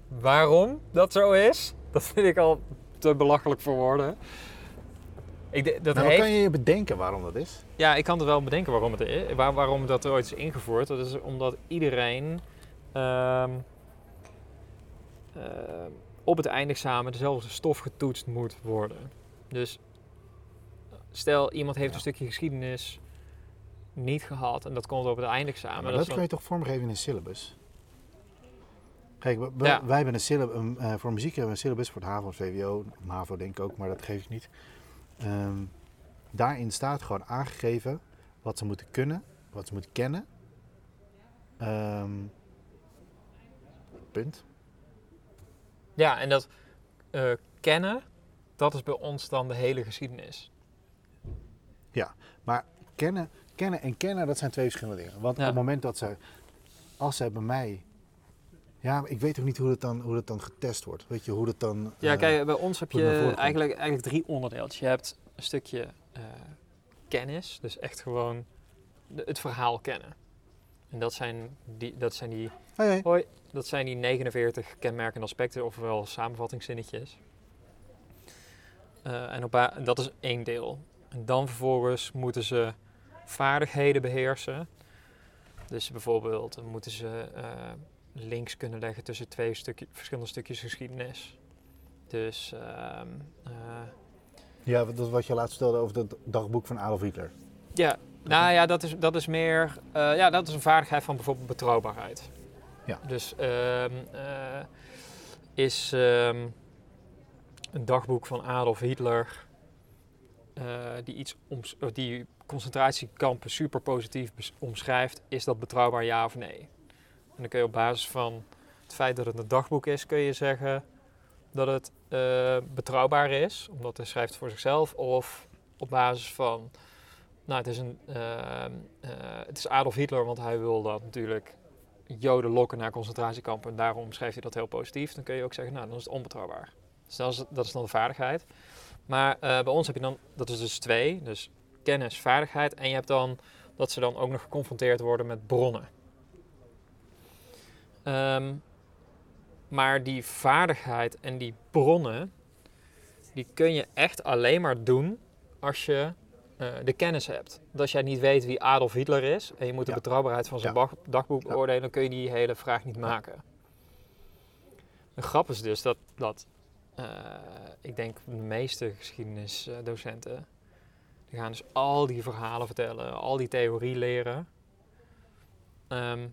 Waarom dat zo is, dat vind ik al te belachelijk voor woorden. Ik, dat Nou, heeft... kan je je bedenken waarom dat is? Ja, ik kan er wel bedenken waarom, het is, waar, waarom dat er ooit is ingevoerd. Dat is omdat iedereen ehm, ehm, op het eindexamen dezelfde stof getoetst moet worden. Dus stel iemand heeft Ja. een stukje geschiedenis niet gehad en dat komt op het eindexamen. maar dat dat je toch vormgeven in een syllabus? Kijk, Ja. wij hebben een syllabus, eh, voor muziek hebben we een syllabus voor het HAVO en VWO. MAVO denk ik ook, maar dat geef ik niet. Ehm, daarin staat gewoon aangegeven wat ze moeten kunnen, wat ze moeten kennen. Ehm, punt. Ja, en dat eh, kennen, dat is bij ons dan de hele geschiedenis. Kennen, kennen en kennen, dat zijn twee verschillende dingen. Want Ja. op het moment dat ze, als zij bij mij... Ja, maar ik weet ook niet hoe het dan, hoe het dan getest wordt. Weet je, hoe het dan... Ja, eh, kijk, bij ons heb je eigenlijk, eigenlijk drie onderdeeltjes. Je hebt een stukje eh, kennis, dus echt gewoon de- het verhaal kennen. En dat zijn die, dat zijn die, Hoi, dat zijn die 49 kenmerkende aspecten, ofwel samenvattingszinnetjes. Eh, en op, dat is één deel. En dan vervolgens moeten ze vaardigheden beheersen. Dus bijvoorbeeld moeten ze eh, links kunnen leggen tussen twee stukje, verschillende stukjes geschiedenis. Dus ehm, eh, Ja, dat is wat je laatst vertelde over het dagboek van Adolf Hitler. ja, nou ja, dat is, dat is meer, eh, ja, dat is een vaardigheid van bijvoorbeeld betrouwbaarheid. Ja. Dus ehm, eh, is ehm, een dagboek van Adolf Hitler eh, die iets oms- die concentratiekampen super positief omschrijft, is dat betrouwbaar ja of nee? En dan kun je op basis van het feit dat het een dagboek is, kun je zeggen dat het eh, betrouwbaar is, omdat hij schrijft voor zichzelf, of op basis van, nou het is, een, ehm, eh, het is Adolf Hitler, want hij wil dat natuurlijk Joden lokken naar concentratiekampen en daarom schrijft hij dat heel positief, dan kun je ook zeggen, nou dan is het onbetrouwbaar. Dus dat is dan de vaardigheid. Maar eh, bij ons heb je dan, dat is dus twee, dus kennis, vaardigheid en je hebt dan dat ze dan ook nog geconfronteerd worden met bronnen. Ehm, maar die vaardigheid en die bronnen, die kun je echt alleen maar doen als je eh, de kennis hebt. Als jij niet weet wie Adolf Hitler is en je moet de Ja. betrouwbaarheid van zijn Ja. dagboek beoordelen, dan kun je die hele vraag niet maken. De grap is dus dat, dat eh, ik denk de meeste geschiedenisdocenten, die gaan dus al die verhalen vertellen, al die theorie leren. Ehm,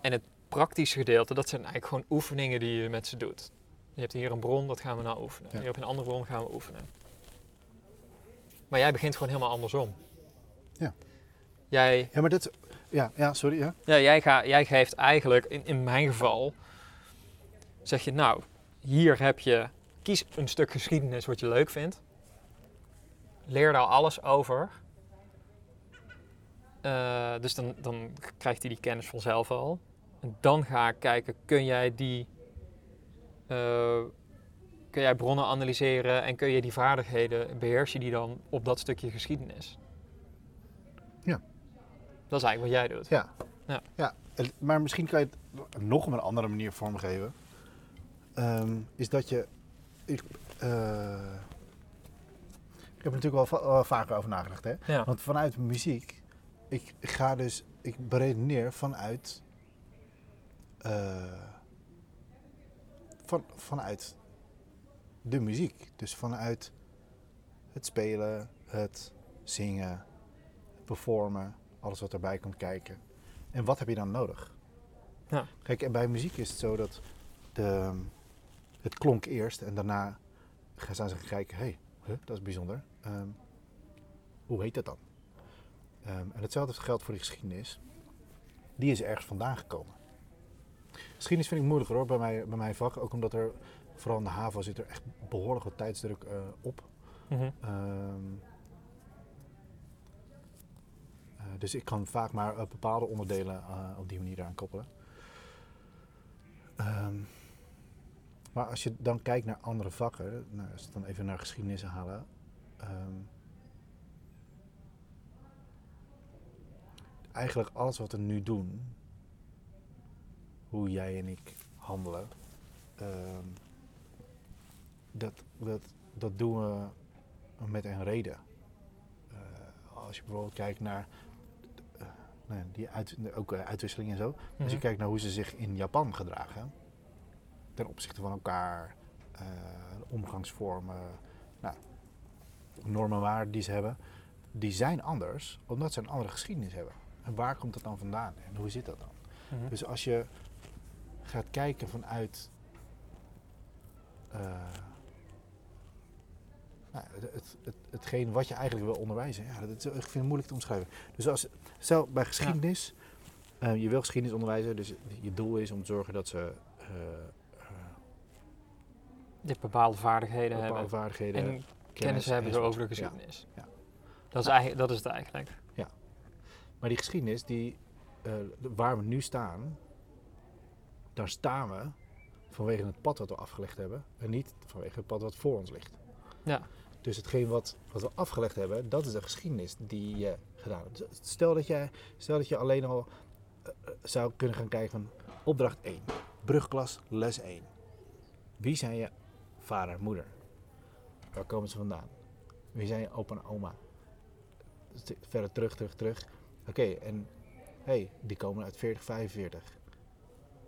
en het praktische gedeelte, dat zijn eigenlijk gewoon oefeningen die je met ze doet. Je hebt hier een bron, dat gaan we nou oefenen. Ja. Hier je een andere bron, gaan we oefenen. Maar jij begint gewoon helemaal andersom. Ja. Jij, Ja, maar dat... Ja, ja sorry, ja. ja, jij, ga, jij geeft eigenlijk, in, in mijn geval, zeg je nou, hier heb je, kies een stuk geschiedenis wat je leuk vindt. Leer daar alles over. Eh, dus dan, dan krijgt hij die kennis vanzelf al. En dan ga ik kijken, kun jij die, eh, kun jij bronnen analyseren en kun je die vaardigheden, beheers je die dan op dat stukje geschiedenis? Ja. Dat is eigenlijk wat jij doet. Ja. Ja. ja. Maar misschien kan je het nog op een andere manier vormgeven. Ehm, is dat je... Ik, eh, ik heb er natuurlijk wel, wel vaker over nagedacht. Hè? Ja. Want vanuit muziek, ik ga dus, ik beredeneer vanuit, eh, van, vanuit de muziek. Dus vanuit het spelen, het zingen, het performen, alles wat erbij komt kijken. En wat heb je dan nodig? Ja. Kijk, en bij muziek is het zo dat de, het klonk eerst en daarna gaan ze gaan kijken, hé, hey, huh, dat is bijzonder. Ehm, hoe heet dat dan? Ehm, en hetzelfde geldt voor die geschiedenis. Die is ergens vandaan gekomen. Geschiedenis vind ik moeilijker hoor, bij, mij, bij mijn vak. Ook omdat er, vooral in de HAVO, zit er echt behoorlijk wat tijdsdruk eh, op. Eh, dus ik kan vaak maar eh, bepaalde onderdelen op die manier eraan koppelen. Maar als je dan kijkt naar andere vakken, nou, als we dan even naar geschiedenis halen. ehm, eigenlijk alles wat we nu doen, hoe jij en ik handelen, ehm, dat, dat, dat doen we met een reden. Eh, als je bijvoorbeeld kijkt naar eh, nou die uit, ook eh, uitwisseling en zo. Als je Mhm. kijkt naar hoe ze zich in Japan gedragen, ten opzichte van elkaar, eh, omgangsvormen, nou, normen en waarden die ze hebben, die zijn anders omdat ze een andere geschiedenis hebben. En waar komt dat dan vandaan en hoe zit dat dan? Mhm. Dus als je gaat kijken vanuit eh, nou, het, het, het, hetgeen wat je eigenlijk wil onderwijzen, ja, dat is, ik vind het moeilijk te omschrijven. Dus als, stel bij geschiedenis, eh, je wil geschiedenis onderwijzen, dus je doel is om te zorgen dat ze hebt bepaalde vaardigheden bepaalde hebben. vaardigheden, En kennis hebben over de Ja. geschiedenis. Ja. Dat, is eigenlijk, dat is het eigenlijk. Maar die geschiedenis, die, eh, waar we nu staan, daar staan we vanwege het pad wat we afgelegd hebben en niet vanwege het pad wat voor ons ligt. Ja. Dus hetgeen wat, wat we afgelegd hebben, dat is de geschiedenis die je gedaan hebt. Dus Stel dat, jij, stel dat je alleen al eh, eh, zou kunnen gaan kijken van opdracht 1, brugklas, les 1. Wie zijn je vader en moeder? Waar komen ze vandaan? Wie zijn je opa en oma? Verder terug, terug, terug. Oké, en hey, die komen uit 40, 45.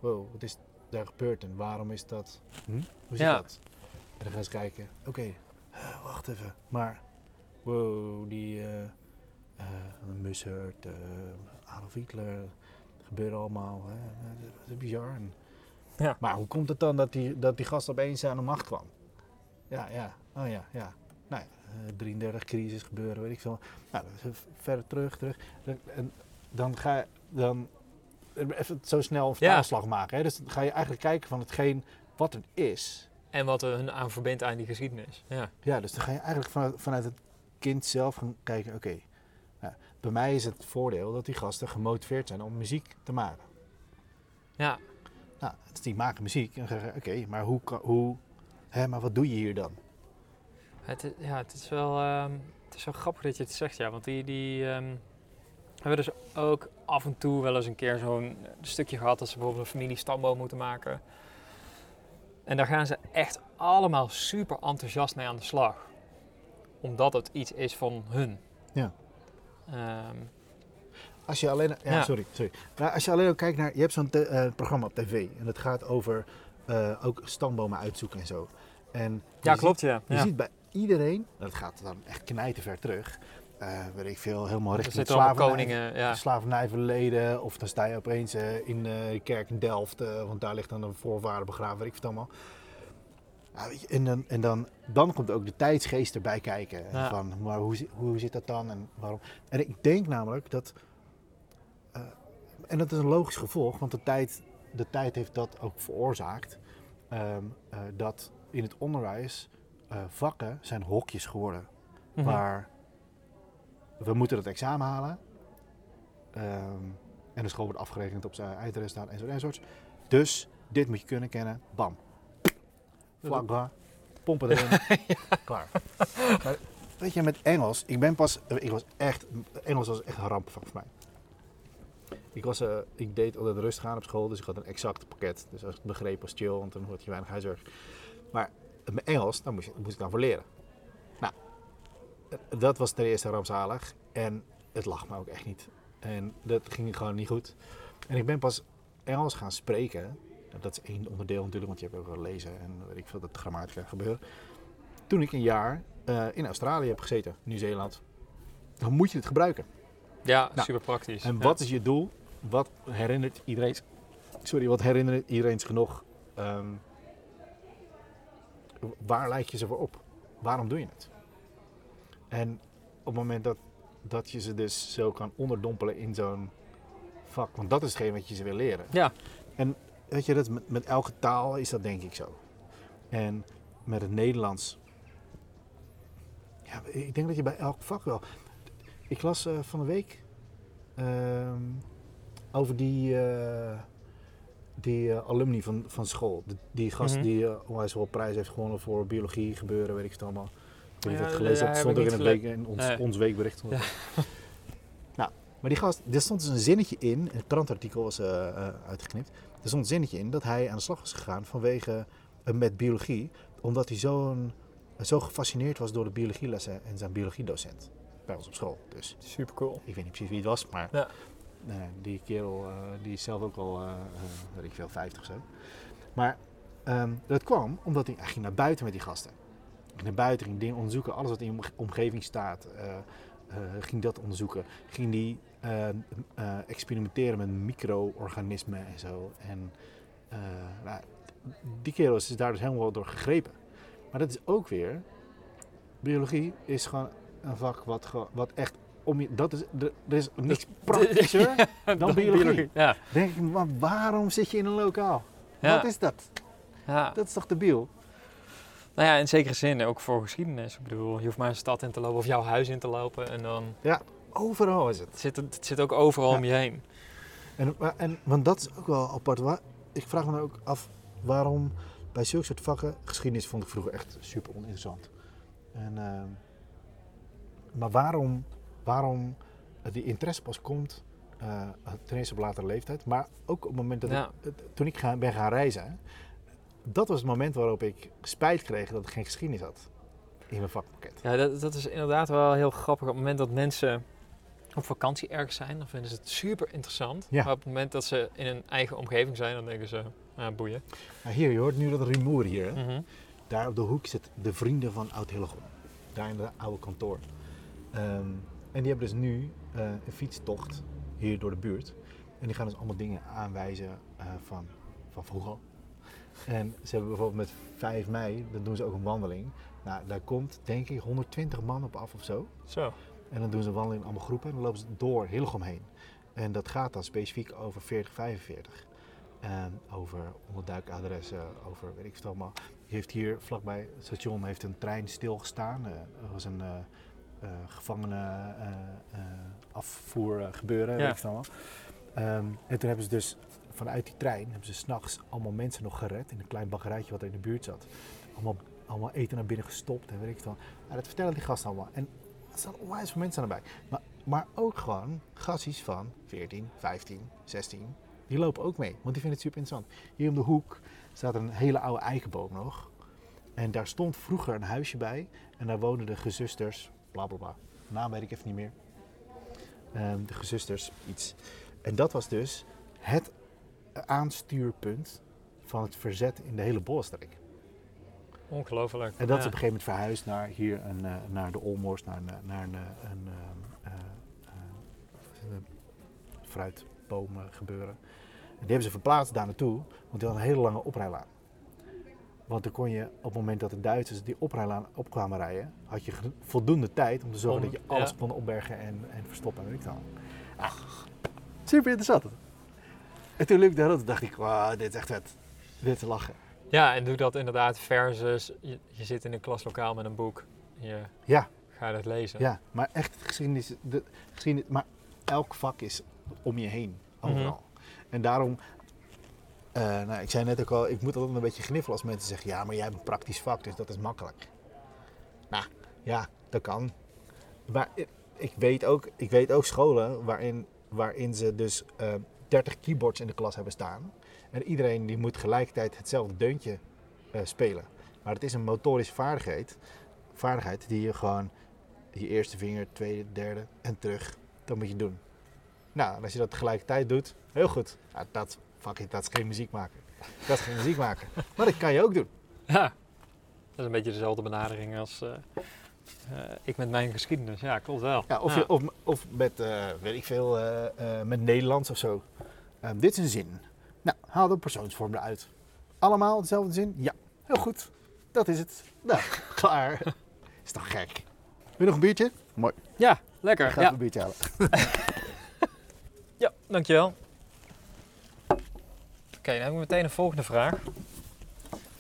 Wow, wat is daar gebeurd en waarom is dat? Hm? Hoe zit Ja. dat? En dan gaan ze kijken, oké, eh, wacht even, maar wow, die eh eh, Mussert, eh, Adolf Hitler, dat gebeurde allemaal, hè, eh, dat is bizar. En, Ja. Maar hoe komt het dan dat die, dat die gast opeens aan de macht kwam? Ja, ja, oh ja, ja. Nou, ja, eh, 33 crisis gebeuren, weet ik veel. Nou, dat is verder terug, terug. En dan ga je dan even zo snel een Ja. vertaalslag maken. Hè? Dus dan ga je eigenlijk kijken van hetgeen wat er is. En wat er hun aan verbindt aan die geschiedenis. Ja. Ja, dus dan ga je eigenlijk vanuit, vanuit het kind zelf gaan kijken, oké. nou, bij mij is het voordeel dat die gasten gemotiveerd zijn om muziek te maken. ja. Nou, die maken muziek en zeggen, oké, maar hoe, hoe, hè, maar wat doe je hier dan? Het, is- ja, het is wel ehm, het is wel grappig dat je het zegt, ja. Want die, die ehm, hebben dus ook af en toe wel eens een keer zo'n stukje gehad dat ze bijvoorbeeld een familie stamboom moeten maken. En daar gaan ze echt allemaal super enthousiast mee aan de slag. Omdat het iets is van hun. Ja. Ehm, Als je alleen, ja, Ja. sorry, sorry. Maar als je alleen ook kijkt naar, je hebt zo'n eh, programma op tv en dat gaat over eh, ook stambomen uitzoeken en zo. En ja, je klopt, ja. Ziet, je ja. ziet bij iedereen, dat gaat dan echt knijten terug, eh weet ik veel, helemaal richting het allemaal slavernij, koningen, ja. slavernijverleden. Of dan sta je opeens in de kerk in Delft, want daar ligt dan een voorvader begraven, weet ik veel allemaal. Je, en dan, en dan, dan komt ook de tijdsgeest erbij kijken. Ja. Van, maar hoe, hoe zit dat dan en waarom? En ik denk namelijk dat, en dat is een logisch gevolg, want de tijd, de tijd heeft dat ook veroorzaakt, ehm, eh, dat in het onderwijs eh, vakken zijn hokjes geworden. Mhm. Waar we moeten het examen halen. ehm, en de school wordt afgerekend op zijn eindresultaat enzovoort, enzovoort. Dus dit moet je kunnen kennen. Bam. Vlak bra. Pompen erin. Klaar. Maar weet je, met Engels. Ik ben pas... Ik was echt... Engels was echt een rampvak voor mij. Ik, was, eh, ik deed altijd rustig aan op school. Dus ik had een exact pakket. Dus als ik het begreep was chill. Want dan had je weinig huiswerk. Maar met Engels, daar moest, je, moest ik dan voor leren. Nou, dat was ten eerste rampzalig. En het lag me ook echt niet. En dat ging gewoon niet goed. En ik ben pas Engels gaan spreken. Dat is één onderdeel natuurlijk, want je hebt ook wel lezen en weet ik veel dat grammatica gebeuren. Toen ik een jaar eh, in Australië heb gezeten, Nieuw-Zeeland, dan moet je het gebruiken. Ja, Nou, super praktisch. En ja. wat is je doel? Wat herinnert iedereen, sorry, wat herinnert iedereen zich nog? Ehm, waar lijk je ze voor op? Waarom doe je het? En op het moment dat dat je ze dus zo kan onderdompelen in zo'n vak. Want dat is hetgeen wat je ze wil leren. Ja. En weet je, dat met, met elke taal is dat denk ik zo. En met het Nederlands. Ja, ik denk dat je bij elk vak wel. Ik las eh, van de week ehm, over die, eh, die eh, alumni van, van school. De- die gast Mhm. die uh, onwijs wel prijs heeft gewonnen voor biologie gebeuren, weet ik het allemaal. Ik niet Ja, het gelezen heb stond ook in, het niet week, in ons, Nee. ons weekbericht. Ja. [laughs] nou, maar die gast, er stond dus een zinnetje in, het krantartikel was eh, eh, uitgeknipt. Er stond een zinnetje in dat hij aan de slag was gegaan vanwege eh, met biologie, omdat hij zo'n, zo gefascineerd was door de biologielessen en zijn biologiedocent bij ons op school. Dus Super cool. ik weet niet precies wie het was, maar Ja. Nee, die kerel eh, die is zelf ook al, eh, eh, weet ik veel, 50 of zo. Maar ehm, dat kwam omdat hij, ging naar buiten met die gasten. Hij ging naar buiten, ging dingen onderzoeken, alles wat in omge- omgeving staat, eh, ging dat onderzoeken. Ging die eh, eh, experimenteren met micro-organismen en zo. En nou, die kerel is daar dus helemaal door gegrepen. Maar dat is ook weer, biologie is gewoon een vak wat, wat echt om je, dat is, er, is niks praktischer [laughs] dan biologie. Ja. Denk ik, maar waarom zit je in een lokaal? Ja. Wat is dat? ja. Dat is toch debiel? Nou ja, in zekere zin ook voor geschiedenis. Ik bedoel, je hoeft maar een stad in te lopen of jouw huis in te lopen en dan Overal is het. het zit het, zit ook overal Ja. om je heen. En, en, want dat is ook wel apart. Waar, ik vraag me dan ook af waarom bij zulke soort vakken, geschiedenis vond ik vroeger echt super oninteressant. En, ehm, maar waarom, waarom die interesse pas komt, eh, ten eerste op latere leeftijd, maar ook op het moment dat Ja. ik, het- toen ik ga, ben gaan reizen, dat was het moment waarop ik spijt kreeg dat ik geen geschiedenis had in mijn vakpakket. Ja, dat, dat is inderdaad wel heel grappig. Op het moment dat mensen op vakantie ergens zijn, dan vinden ze het super interessant. Ja. Maar op het moment dat ze in een eigen omgeving zijn, dan denken ze, ah, boeien. Nou, hier, je hoort nu dat rumoer hier. Hè? Mhm. Daar op de hoek zit de vrienden van Oud Hillegom. Daar in de oude kantoor. Ehm, en die hebben dus nu eh, een fietstocht hier door de buurt. En die gaan dus allemaal dingen aanwijzen eh, van, van vroeger. En ze hebben bijvoorbeeld met 5 mei, dan doen ze ook een wandeling. Nou, daar komt denk ik 120 man op af of zo. Zo. En dan doen ze een wandeling in allemaal groepen en dan lopen ze door Hillegom heen. En dat gaat dan specifiek over 4045. En over onderduikadressen, over weet ik veel allemaal. Die heeft hier vlakbij het station heeft een trein stilgestaan. Eh, er was een eh eh gevangene eh, eh, afvoer gebeuren, Ja. weet ik veel allemaal. Ehm, en toen hebben ze dus vanuit die trein, hebben ze s'nachts allemaal mensen nog gered in een klein baggerijtje wat er in de buurt zat. Allemaal, allemaal eten naar binnen gestopt en weet ik veel. Nou, dat vertellen die gasten allemaal. En er staan onwijs veel mensen erbij. Maar, maar ook gewoon gassies van 14, 15, 16. Die lopen ook mee, want die vinden het super interessant. Hier om de hoek staat een hele oude eikenboom nog. En daar stond vroeger een huisje bij. En daar woonden de gezusters, bla bla bla. Naam weet ik even niet meer. Ehm, de gezusters, iets. En dat was dus het aanstuurpunt van het verzet in de hele Bollenstreek. Ongelooflijk. En dat is Ja. op een gegeven moment verhuisd naar hier, een, eh, naar de Olmorst, naar een, eh, naar een, eh, een eh, fruitbomen gebeuren. En die hebben ze verplaatst daar naartoe, want die hadden een hele lange oprijlaan. Want dan kon je op het moment dat de Duitsers die oprijlaan op kwamen rijden, had je voldoende tijd om te zorgen Om- dat je alles ja. kon opbergen en, en verstoppen. Weet ik dan. Ach, super interessant. En toen rond en dacht ik, wow, dit is echt vet. Dit te lachen. Ja, en doe dat inderdaad versus je, je zit in een klaslokaal met een boek. Je Ja. gaat het lezen. Ja, maar echt geschiedenis, de, geschiedenis, maar elk vak is om je heen, overal. En daarom, eh, nou, ik zei net ook al, ik moet altijd een beetje gniffelen als mensen zeggen, ja, maar jij hebt een praktisch vak, dus dat is makkelijk. Nou, ja, dat kan. Maar ik- weet ook, ik weet ook scholen waarin, waarin ze dus eh 30 keyboards in de klas hebben staan. En iedereen die moet gelijkertijd hetzelfde deuntje eh, spelen. Maar het is een motorische vaardigheid, vaardigheid die je gewoon je eerste vinger, tweede, derde en terug. Dat moet je doen. Nou, als je dat tegelijkertijd doet, heel goed. Ja, dat, fuck it, dat is geen muziek maken. Dat is geen muziek maken. Maar dat kan je ook doen. Ja. Dat is een beetje dezelfde benadering als eh, eh, ik met mijn geschiedenis. Ja, klopt wel. Ja, of, Je, of, of met, eh, weet ik veel, eh, eh, met Nederlands of zo. Ehm, dit is een zin. Nou, haal de persoonsvorm eruit. Allemaal dezelfde zin? Ja, heel goed. Dat is het. Nou, [laughs] klaar. is toch gek. Wil je nog een biertje? Mooi. Ja, Lekker. Ik ga Ja. een biertje halen. [laughs] ja, dankjewel. Oké, dan heb ik meteen een volgende vraag.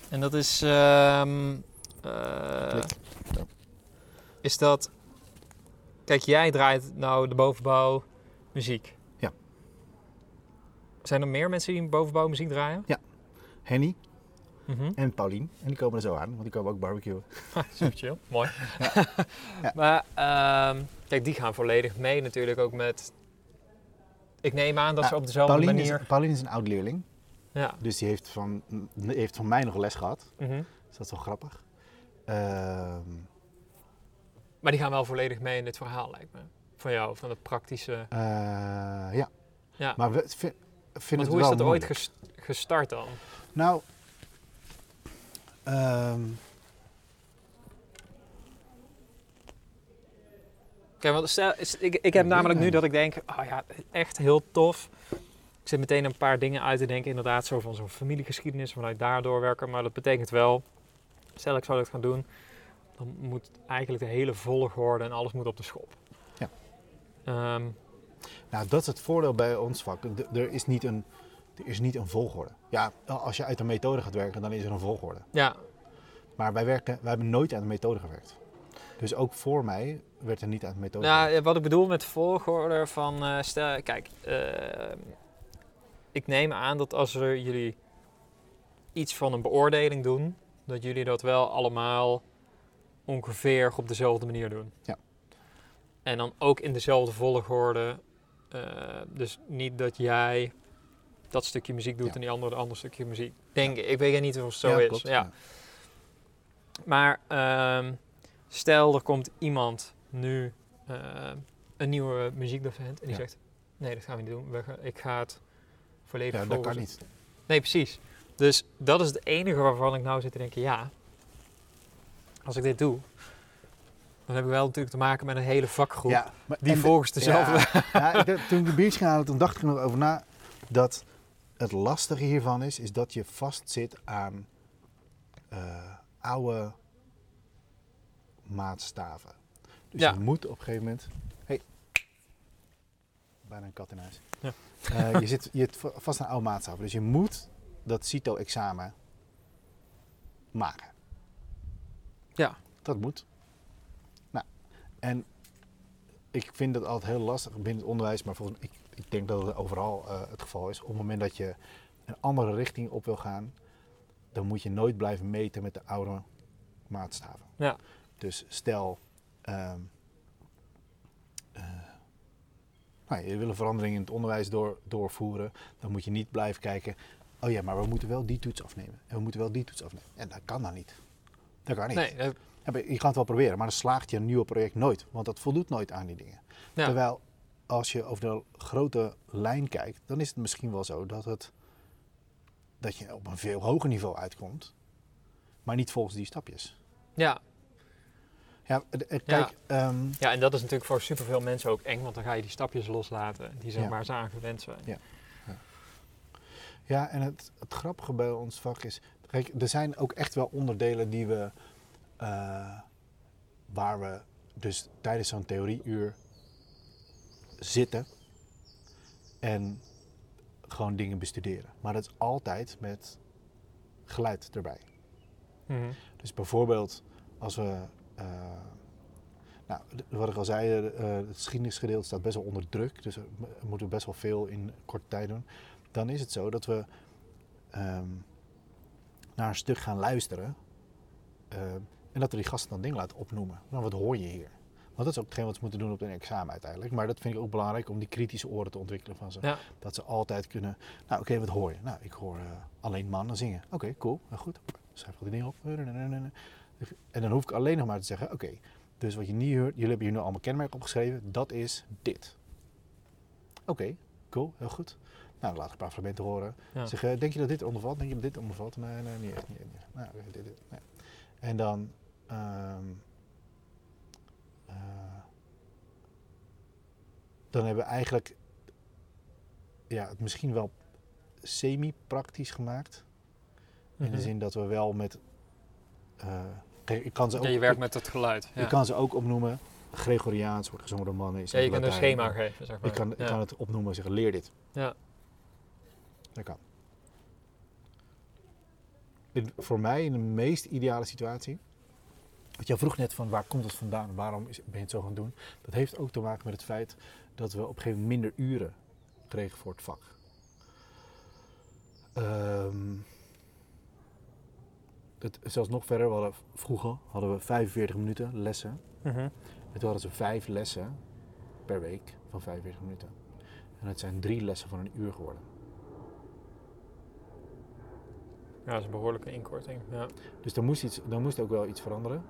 En dat is... ehm, eh, is dat... Kijk, jij draait nou de bovenbouw muziek. Ja. Zijn er meer mensen die bovenbouw muziek draaien? Henny Mhm. en Paulien. En die komen er zo aan, want die komen ook barbecuen. Super chill, [laughs] mooi. Ja. Maar ehm, kijk, die gaan volledig mee natuurlijk ook met... Ik neem aan dat Ja, ze op dezelfde Paulien manier... is, Paulien is een oud leerling. Ja. Dus die heeft van, heeft van mij nog les gehad. Dus dat is wel grappig. Ehm, Maar die gaan wel volledig mee in dit verhaal, lijkt me. Van jou, van het praktische... eh, ja. Ja. Maar we vi- vinden Want het hoe is dat ooit moeilijk. gestart dan? Nou, ehm, Kijk, want stel, ik, ik heb namelijk nu dat ik denk, oh ja, echt heel tof. Ik zit meteen een paar dingen uit te denken, inderdaad, zo van zo'n familiegeschiedenis, vanuit daar doorwerken. Maar dat betekent wel, stel ik zou dat gaan doen, dan moet eigenlijk de hele volgorde en alles moet op de schop. Ja. Ehm, nou, dat is het voordeel bij ons vak. Er, is niet een, er is niet een volgorde. Ja, als je uit een methode gaat werken, dan is er een volgorde. ja, Maar wij, werken, wij hebben nooit uit een methode gewerkt. Dus ook voor mij werd er niet uit een methode Nou, gewerkt. wat ik bedoel met volgorde van, eh, stel, kijk, eh, ik neem aan dat als er jullie iets van een beoordeling doen, dat jullie dat wel allemaal ongeveer op dezelfde manier doen. Ja. En dan ook in dezelfde volgorde. eh, dus niet dat jij dat stukje muziek doet Ja. en die andere een ander stukje muziek. Denk ik. Ik weet niet of het zo Ja, is. klopt, ja. Maar ehm, stel er komt iemand nu, eh, een nieuwe muziekdocent, en die Ja. zegt: Nee, dat gaan we niet doen. Ik ga het volledig Ja, dat kan niet. Nee, precies. Dus dat is het enige waarvan ik nou zit te denken: ja, als ik dit doe, dan heb ik wel natuurlijk te maken met een hele vakgroep Ja, maar- die volgens dezelfde. Ja, toen ik de biertje ging halen, toen dacht ik er nog over na dat het lastige hiervan is, is dat je vastzit aan eh, oude maatstaven. Dus Ja. je moet op een gegeven moment... Hey, bijna een kat in huis. Ja. Eh, je zit je vast aan oude maatstaven. Dus je moet dat CITO-examen maken. Ja. Dat moet. Nou, en ik vind dat altijd heel lastig binnen het onderwijs, maar volgens ik, ik denk dat het overal eh, het geval is. Op het moment dat je een andere richting op wil gaan, dan moet je nooit blijven meten met de oude maatstaven. Ja. Dus stel, ehm, nou, je wil een verandering in het onderwijs door, doorvoeren, dan moet je niet blijven kijken, oh ja, maar we moeten wel die toets afnemen. En we moeten wel die toets afnemen. En dat kan dan niet. Dat kan niet. Nee, dat- maar je kan het wel proberen, maar dan slaagt je een nieuwe project nooit. Want dat voldoet nooit aan die dingen. ja. Terwijl als je over de grote lijn kijkt, dan is het misschien wel zo dat, het, dat je op een veel hoger niveau uitkomt. Maar niet volgens die stapjes. ja. Ja, eh, eh, kijk, ehm, ja, en dat is natuurlijk voor superveel mensen ook eng, want dan ga je die stapjes loslaten die zeg Ja. maar ze aangewend zijn. Ja. ja en het, het grappige bij ons vak is, kijk, er zijn ook echt wel onderdelen die we, eh, waar we dus tijdens zo'n theorieuur zitten en gewoon dingen bestuderen. Maar dat is altijd met geluid erbij. Mhm. Dus bijvoorbeeld als we, nou, d- wat ik al zei, eh, het geschiedenisgedeelte staat best wel onder druk, dus we moeten we best wel veel in korte tijd doen. Dan is het zo dat we ehm, naar een stuk gaan luisteren ehm, en dat we die gasten dan dingen laten opnoemen. Nou, wat hoor je hier? Want dat is ook hetgeen wat ze moeten doen op een examen uiteindelijk. Maar dat vind ik ook belangrijk om die kritische oren te ontwikkelen van ze. Ja. Dat ze altijd kunnen, nou oké, wat hoor je? Nou, ik hoor eh, alleen mannen zingen. Oké, cool, nou goed. Schrijf al die dingen op. En dan hoef ik alleen nog maar te zeggen, oké, dus wat je niet hoort, jullie hebben hier nu allemaal kenmerken opgeschreven, dat is dit. Oké, cool, heel goed. Nou, laat ik een paar fragmenten horen. Ja. Zeg, eh, denk je dat dit ondervalt? Denk je dat dit ondervalt? Nee, nee, niet echt. Niet, echt, niet. Nou, oké, dit, dit, nee. En dan... ehm, eh, dan hebben we eigenlijk ja, het misschien wel semi-praktisch gemaakt. In Mhm. de zin dat we wel met... eh, ik kan ze ook, Ja, je werkt met het geluid. Ja. ik kan ze ook opnoemen. Gregoriaans wordt gezongen door mannen. Is Ja, je kunt een schema geven, zeg maar. Ik kan, ik kan het opnoemen en zeggen, leer dit. Ja. Dat kan. In- voor mij in de meest ideale situatie. Want jij vroeg net van waar komt het vandaan? Waarom is, ben je het zo gaan doen? Dat heeft ook te maken met het feit dat we op een gegeven moment minder uren kregen voor het vak. Ehm, het, zelfs nog verder, we hadden, vroeger hadden we 45 minuten lessen. Mhm. En toen hadden ze vijf lessen per week van 45 minuten. En het zijn drie lessen van een uur geworden. Ja, dat is een behoorlijke inkorting. Ja, Dus dan moest, iets, dan moest ook wel iets veranderen.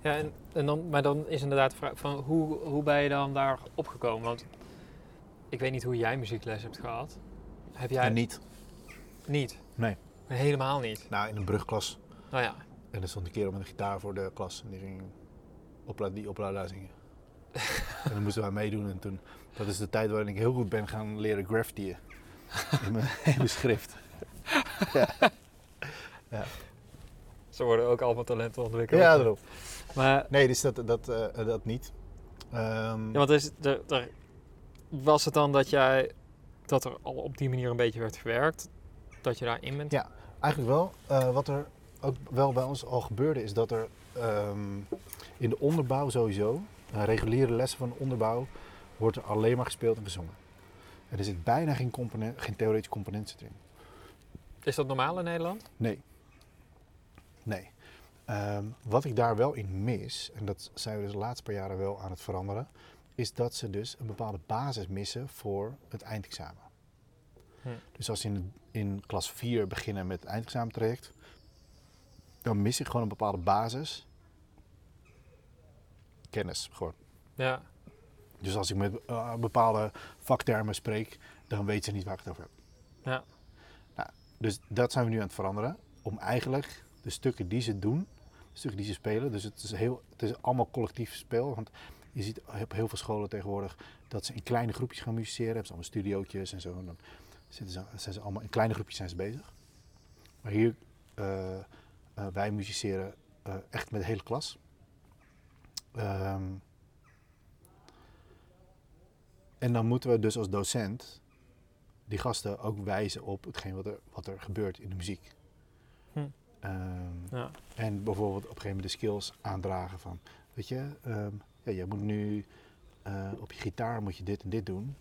ja en, en dan, maar dan is inderdaad de vraag van hoe, hoe ben je dan daar opgekomen? Want ik weet niet hoe jij muziekles hebt gehad. Heb jij En niet. niet? Nee. Helemaal niet. Nou, in een brugklas. Nou ja, En er stond een kerel met een gitaar voor de klas. En die ging opla die opluiden zingen. [laughs] en dan moesten wij meedoen. En toen, dat is de tijd waarin ik heel goed ben gaan leren graffitiën. in, mijn, [laughs] in mijn schrift. ze worden ook allemaal talenten ontwikkeld. Ja, daarop. Maar Nee, dus dat, dat, eh, dat niet. Ehm, Ja, want is, er, er, was het dan dat jij dat er al op die manier een beetje werd gewerkt? Dat je daarin bent? Ja. Eigenlijk wel. Eh, wat er ook wel bij ons al gebeurde, is dat er ehm, in de onderbouw sowieso, eh, reguliere lessen van de onderbouw, wordt er alleen maar gespeeld en gezongen. En er zit bijna geen, component, geen theoretische component zit erin. Is dat normaal in Nederland? Nee. Nee. Ehm, wat ik daar wel in mis, en dat zijn we dus de laatste paar jaren wel aan het veranderen, is dat ze dus een bepaalde basis missen voor het eindexamen. Hm. Dus als in, in klas 4 beginnen met het eindexamentraject, dan mis ik gewoon een bepaalde basis. Kennis, gewoon. Ja. Dus als ik met eh, bepaalde vaktermen spreek, dan weet ze niet waar ik het over heb. Ja. Nou, dus dat zijn we nu aan het veranderen. Om eigenlijk de stukken die ze doen, de stukken die ze spelen. Dus het is, heel, het is allemaal collectief spel. Want je ziet op heel veel scholen tegenwoordig dat ze in kleine groepjes gaan musiceren. Hebben ze allemaal studiootjes en zo. En dan zitten ze, zijn ze allemaal in kleine groepjes zijn ze bezig. Maar hier, eh, eh, wij musiceren eh, echt met de hele klas. Ehm, en dan moeten we dus als docent die gasten ook wijzen op hetgeen wat er, wat er gebeurt in de muziek. Hm. Ehm, ja. en bijvoorbeeld op een gegeven moment de skills aandragen van, weet je, ehm ja, je moet nu op je gitaar moet je dit en dit doen.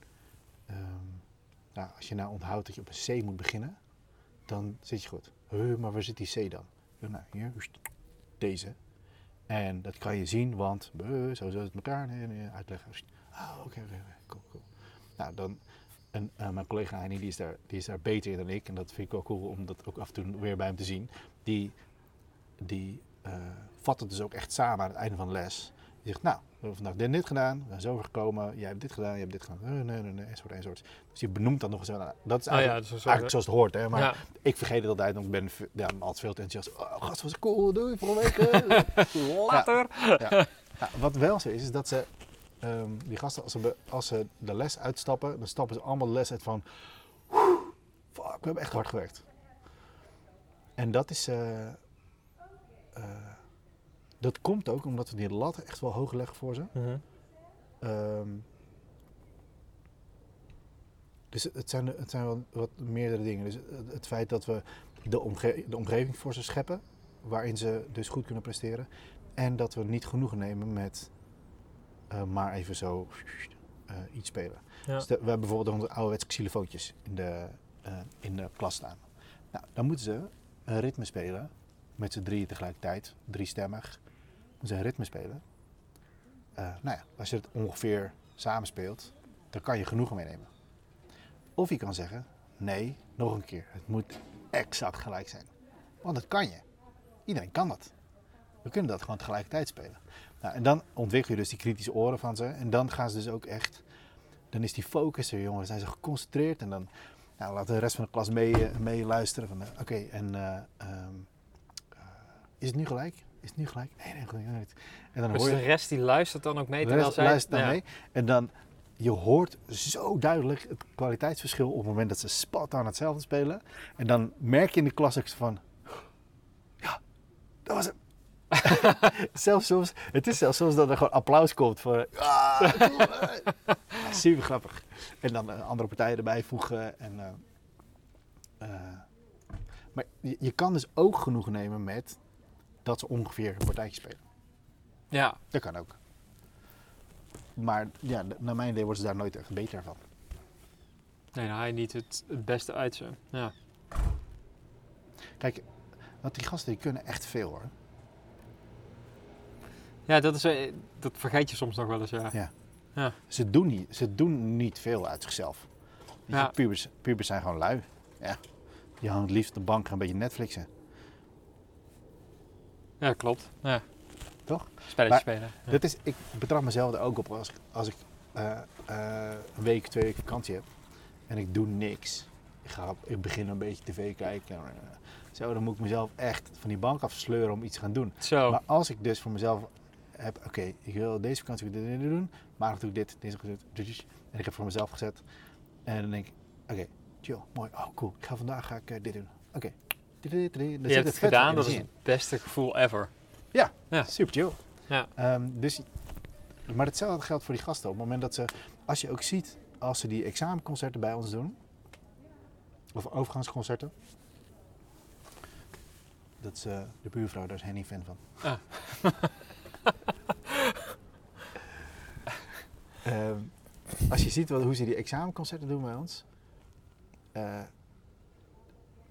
Nou, als je nou onthoudt dat je op een C moet beginnen, dan zit je goed. Huh, maar waar zit die C dan? Nou, hier, deze. En dat kan je zien, want uh, zo zit het elkaar nee, nee, uitleggen. Ah, oké, oké, cool, cool. Nou, dan, en eh, mijn collega Heini, die is, daar, die is beter in dan ik. En dat vind ik wel cool om dat ook af en toe weer bij hem te zien. Die, die eh, vat het dus ook echt samen aan het einde van de les. Die zegt, nou, we hebben vandaag dit dit gedaan. We zijn zo gekomen. Jij hebt dit gedaan, jij hebt dit gedaan. Nee, nee, nee, nee, enzovoort, enzovoort. Dus je benoemt dat nog eens. Nou, Dat is Oh eigenlijk, ja, een soort- eigenlijk zoals het hoort. Hè? Maar ja. ik vergeet het altijd, want ik ben ja, altijd veel te enthousiast. Oh, gast, was cool, doei, volgende week. [laughs] Later. Ja, wat wel zo is, is dat ze, ehm, die gasten, als ze, als ze de les uitstappen, dan stappen ze allemaal de les uit van, fuck, we hebben echt hard gewerkt. En dat is, eh, dat komt ook omdat we die lat echt wel hoog leggen voor ze. Mhm. Ehm, dus het zijn, het zijn wel wat meerdere dingen. Dus het, het feit dat we de, omge de omgeving voor ze scheppen, waarin ze dus goed kunnen presteren. En dat we niet genoegen nemen met eh, maar even zo eh, iets spelen. Ja. Dus de- we hebben bijvoorbeeld onze ouderwetse xylofoontjes in de, eh, in de klas staan. Nou, dan moeten ze een ritme spelen met z'n drieën tegelijkertijd, driestemmig. Een ritme spelen. Eh, nou ja, als je het ongeveer samenspeelt, dan kan je genoegen meenemen. Of je kan zeggen, nee, nog een keer. Het moet exact gelijk zijn. Want dat kan je. Iedereen kan dat. We kunnen dat gewoon tegelijkertijd spelen. Nou, en dan ontwikkel je dus die kritische oren van ze. En dan gaan ze dus ook echt... Dan is die focus er, jongen. Dan zijn ze geconcentreerd. En dan nou, laat de rest van de klas mee, eh, meeluisteren. Van, eh, Oké, en eh, ehm, eh, is het nu gelijk? Is het nu gelijk? Nee, nee, goed. En dan Dus hoor je... de rest die luistert dan ook mee terwijl rest zij... luistert dan ja. mee. En dan, je hoort zo duidelijk het kwaliteitsverschil op het moment dat ze spat aan hetzelfde spelen. En dan merk je in de klas ook zo van, ja, dat was het. [laughs] zelfs soms, het is zelfs soms dat er gewoon applaus komt voor. Ah. Ja, [laughs] super grappig. En dan eh, andere partijen erbij voegen. En, eh, eh, maar je, je kan dus ook genoeg nemen met dat ze ongeveer een partijtje spelen. Ja, Dat kan ook. Maar ja, naar mijn idee worden ze daar nooit echt beter van. nee, je niet het, het beste uit ze. Ja. Kijk, want die gasten die kunnen echt veel hoor. Ja, dat, is, eh, dat vergeet je soms nog wel eens, ja. Ja. Ja. Ze, doen niet, ze doen niet veel uit zichzelf. Je, Ja. Pubers, pubers zijn gewoon lui. Ja. Die hangen het liefst op de bank en een beetje Netflixen. Ja, klopt. Ja. Toch? Spelletje Maar- spelen. Ja. Dat is, ik betrap mezelf er ook op als ik, als ik eh, eh, een week, twee weken vakantie heb en ik doe niks. Ik, ga, ik begin een beetje tv kijken. en, eh, zo, dan moet ik mezelf echt van die bank afsleuren om iets te gaan doen. Zo. Maar als ik dus voor mezelf heb, oké, ik wil deze vakantie dit, dit, dit doen, maandag doe ik dit, dinsdag doe ik dit, en ik heb voor mezelf gezet. En dan denk ik, oké, chill, mooi, oh cool, ik ga vandaag ga ik, dit doen. Oké, je hebt het gedaan, dat is het beste gevoel ever. Ja, Ja. super chill. Ja. Ehm, dus, maar hetzelfde geldt voor die gasten. Op het moment dat ze, als je ook ziet, als ze die examenconcerten bij ons doen, of overgangsconcerten, dat is eh, de buurvrouw, daar is Henny fan van. Ah. [laughs] Ehm, als je ziet wat, hoe ze die examenconcerten doen bij ons, eh,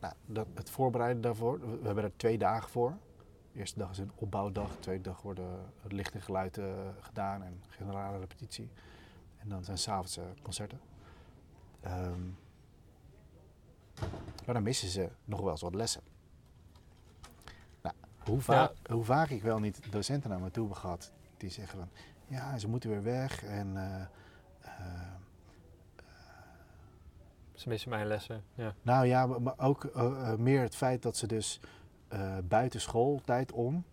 nou, dat, het voorbereiden daarvoor, we, hebben er twee dagen voor. De eerste dag is een opbouwdag, de tweede dag worden het licht en geluid eh, gedaan en generale repetitie. En dan zijn s'avonds eh concerten. Ehm, maar dan missen ze nog wel eens wat lessen. Nou, hoe, vaak, hoe vaak ik wel niet docenten naar me toe heb gehad die zeggen van ja, ze moeten weer weg en eh, missen mijn lessen. Ja. nou ja, maar- ook eh, eh, meer het feit dat ze dus eh, buiten schooltijd om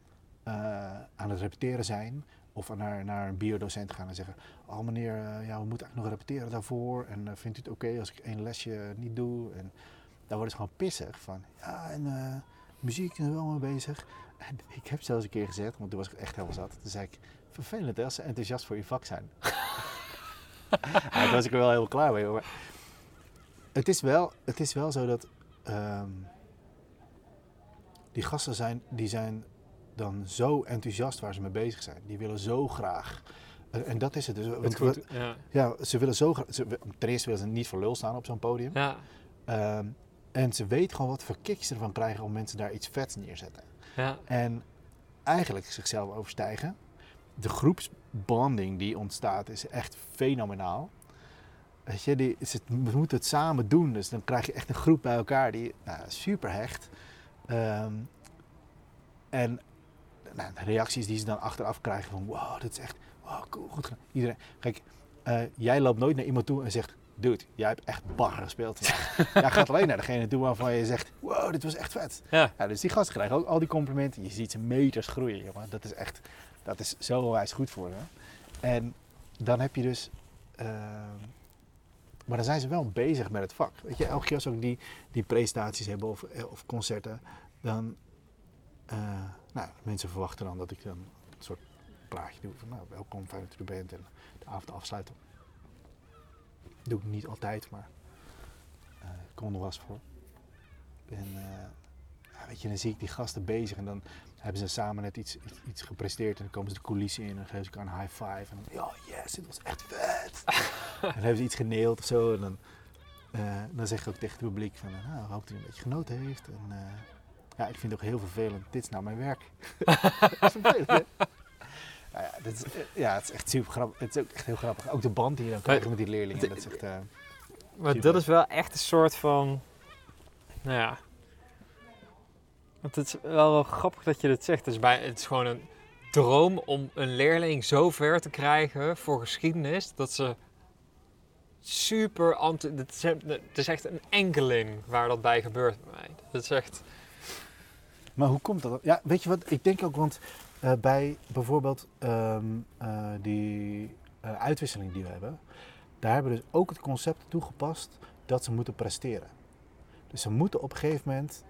eh, aan het repeteren zijn. Of naar, naar een biodocent gaan en zeggen: Oh meneer, ja, we moeten eigenlijk nog repeteren daarvoor. En vindt u het oké als ik één lesje niet doe? En daar worden ze gewoon pissig van. Ja, en muziek is wel mee bezig. [laughs] Ik heb zelfs een keer gezegd, want toen was ik echt helemaal zat. Toen zei ik: Vervelend als ze enthousiast voor je vak zijn. [laughs] ja, was ik er wel heel klaar mee. Maar het is wel, het is wel zo dat ehm, die gasten zijn, die zijn dan zo enthousiast waar ze mee bezig zijn. Die willen zo graag. En, en dat is het dus. Het Want goed, we- ja. ja, ze willen zo graag. Ze, ten eerste willen ze niet voor lul staan op zo'n podium. Ja. Ehm, en ze weten gewoon wat voor kicks ze ervan krijgen om mensen daar iets vets neerzetten. Ja. En eigenlijk zichzelf overstijgen. De groepsbonding die ontstaat is echt fenomenaal. Weet je, die, ze moeten het samen doen. Dus dan krijg je echt een groep bij elkaar die nou, super hecht. Ehm, en nou, de reacties die ze dan achteraf krijgen van wow, dit is echt wow, cool, goed gedaan. Iedereen, kijk, eh, jij loopt nooit naar iemand toe en zegt, dude, jij hebt echt bagger gespeeld [laughs] jij gaat alleen naar degene toe waarvan je zegt, wow, dit was echt vet. Ja. Ja, dus die gasten krijgen ook al die complimenten. Je ziet ze meters groeien, jongen. Dat is echt, dat is zo onwijs goed voor hen. En dan heb je dus, ehm, maar dan zijn ze wel bezig met het vak. Weet je, elke keer als ook die, die presentaties hebben of, eh, of concerten, dan, eh, nou, mensen verwachten dan dat ik dan een soort praatje doe van, nou, welkom, fijn dat u er bent en de avond afsluiten. Doe ik niet altijd, maar eh, ik kom er eens voor. En ja, weet je, dan zie ik die gasten bezig en dan hebben ze samen net iets, iets, iets gepresteerd en dan komen ze de coulissen in en dan geven ze elkaar een high five. En dan, ja, yes, dit was echt vet. [laughs] en dan hebben ze iets geneeld of zo en dan, eh, dan zeg ik ook tegen het publiek van, nou, ik hoop dat hij een beetje genoten heeft. En eh, ja, ik vind het ook heel vervelend, dit is nou mijn werk. [laughs] dat is vervelend, hè? Nou ja, dit is, eh, ja, het is echt super grappig. Het is ook echt heel grappig. Ook de band die je dan krijgt met die leerlingen. Dat is echt, Maar Super. dat is wel echt een soort van. Nou ja. Het is wel grappig dat je dit zegt. Het is, bij, het is gewoon een droom om een leerling zo ver te krijgen voor geschiedenis dat ze super. Het, is, echt een enkeling waar dat bij gebeurt bij mij. Dat is echt. Maar hoe komt dat? Ja, weet je wat? Ik denk ook, want eh, bij bijvoorbeeld ehm, eh, die eh, uitwisseling die we hebben, daar hebben we dus ook het concept toegepast dat ze moeten presteren. Dus ze moeten op een gegeven moment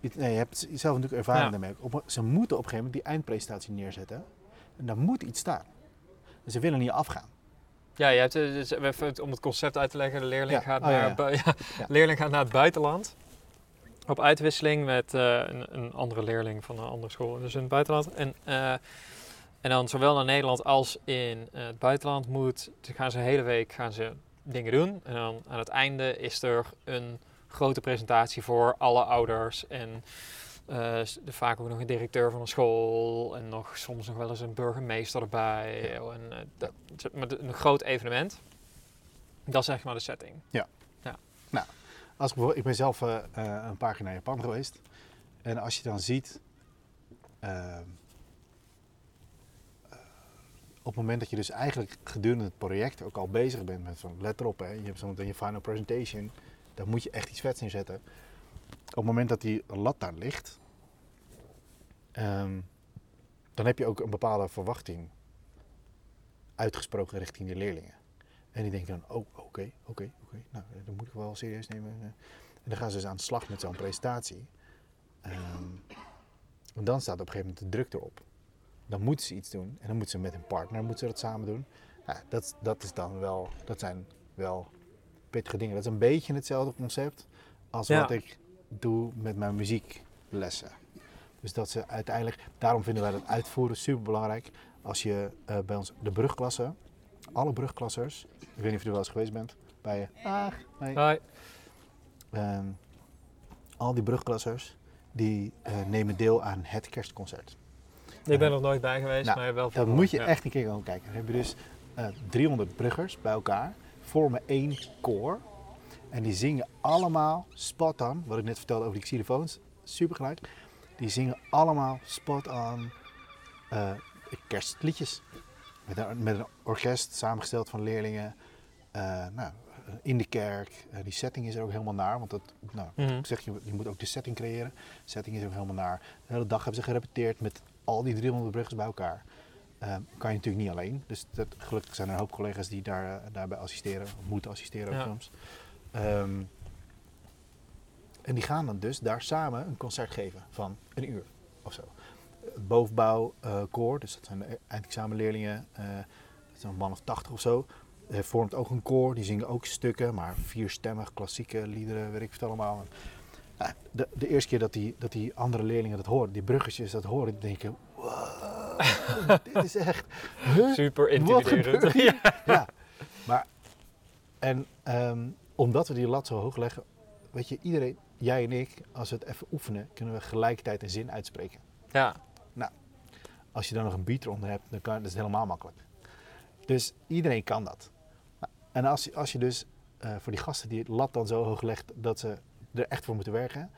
nee, je hebt zelf natuurlijk ervaring daarmee. Op, ze moeten op een gegeven moment die eindpresentatie neerzetten. En daar moet iets staan. En ze willen niet afgaan. Ja, je hebt, eh, dus even om het concept uit te leggen, de leerling, Ja. gaat, Oh, naar, ja. [laughs] leerling gaat naar het buitenland. Op uitwisseling met eh, een, een andere leerling van een andere school, dus in het buitenland. En, eh, en dan zowel naar Nederland als in het buitenland moet, gaan ze de hele week gaan ze dingen doen. En dan aan het einde is er een grote presentatie voor alle ouders en eh, vaak ook nog een directeur van een school en nog soms nog wel eens een burgemeester erbij. En, eh, dat, maar een groot evenement. Dat is zeg maar de setting. Als ik, bijvoorbeeld- ik ben zelf eh, een paar keer naar Japan geweest. En als je dan ziet. ehm, eh, op het moment dat je dus eigenlijk gedurende het project ook al bezig bent met van let erop, hè, je hebt zometeen je final presentation, dan moet je echt iets vets inzetten. Op het moment dat die lat daar ligt, ehm, dan heb je ook een bepaalde verwachting uitgesproken richting de leerlingen. En die denken dan, oh, oké, oké, oké, nou, eh, dat moet ik wel serieus nemen. eh. En dan gaan ze dus aan de slag met zo'n presentatie. Ehm, en dan staat op een gegeven moment de druk erop. Dan moeten ze iets doen en dan moeten ze met een partner moeten ze dat samen doen. Ja, dat, dat, is dan wel, dat zijn wel pittige dingen. Dat is een beetje hetzelfde concept als Ja. wat ik doe met mijn muzieklessen. Dus dat ze uiteindelijk, daarom vinden wij dat uitvoeren super belangrijk. Als je eh, bij ons de brugklassen, alle brugklassers, ik weet niet of je er wel eens geweest bent, bij je. Ach, nee. Hoi. Ehm, al die brugklassers die eh, nemen deel aan het kerstconcert. Ik ben er nog nooit bij geweest, Nou, maar wel Dat moet je echt een keer gaan kijken. Dan heb je dus eh 300 bruggers bij elkaar, vormen één koor. En die zingen allemaal spot on, wat ik net vertelde over die xylofoons, super gelijk. Die zingen allemaal spot on eh, kerstliedjes. Met een, met een orkest samengesteld van leerlingen. Eh, nou, in de kerk. Eh, die setting is er ook helemaal naar. Want dat, nou. Mhm. ik zeg, je, je moet ook de setting creëren. De setting is ook helemaal naar. De hele dag hebben ze gerepeteerd met al die 300 bruggers bij elkaar. Ehm, kan je natuurlijk niet alleen. Dus dat, gelukkig zijn er een hoop collega's die daar, eh, daarbij assisteren. Of moeten assisteren ook Ja. soms. Ehm, en die gaan dan dus daar samen een concert geven van een uur of zo. Het bovenbouwkoor, dus dat zijn de eindexamenleerlingen, eh dat zijn een man of 80 of zo. vormt ook een koor, die zingen ook stukken, maar vierstemmig, klassieke liederen, weet ik het allemaal. De, de eerste keer dat die, dat die andere leerlingen dat horen, die bruggetjes dat horen, die denken, wow, [laughs] dit is echt, huh? Super intimiderend. hier? [laughs] ja, maar en ehm, omdat we die lat zo hoog leggen, weet je, iedereen, jij en ik, als we het even oefenen, kunnen we gelijkertijd een zin uitspreken. ja. Als je dan nog een beat eronder hebt, dan kan dat is helemaal makkelijk. Dus iedereen kan dat. Nou, en als, je- als je dus eh, voor die gasten die het lat dan zo hoog legt dat ze er echt voor moeten werken.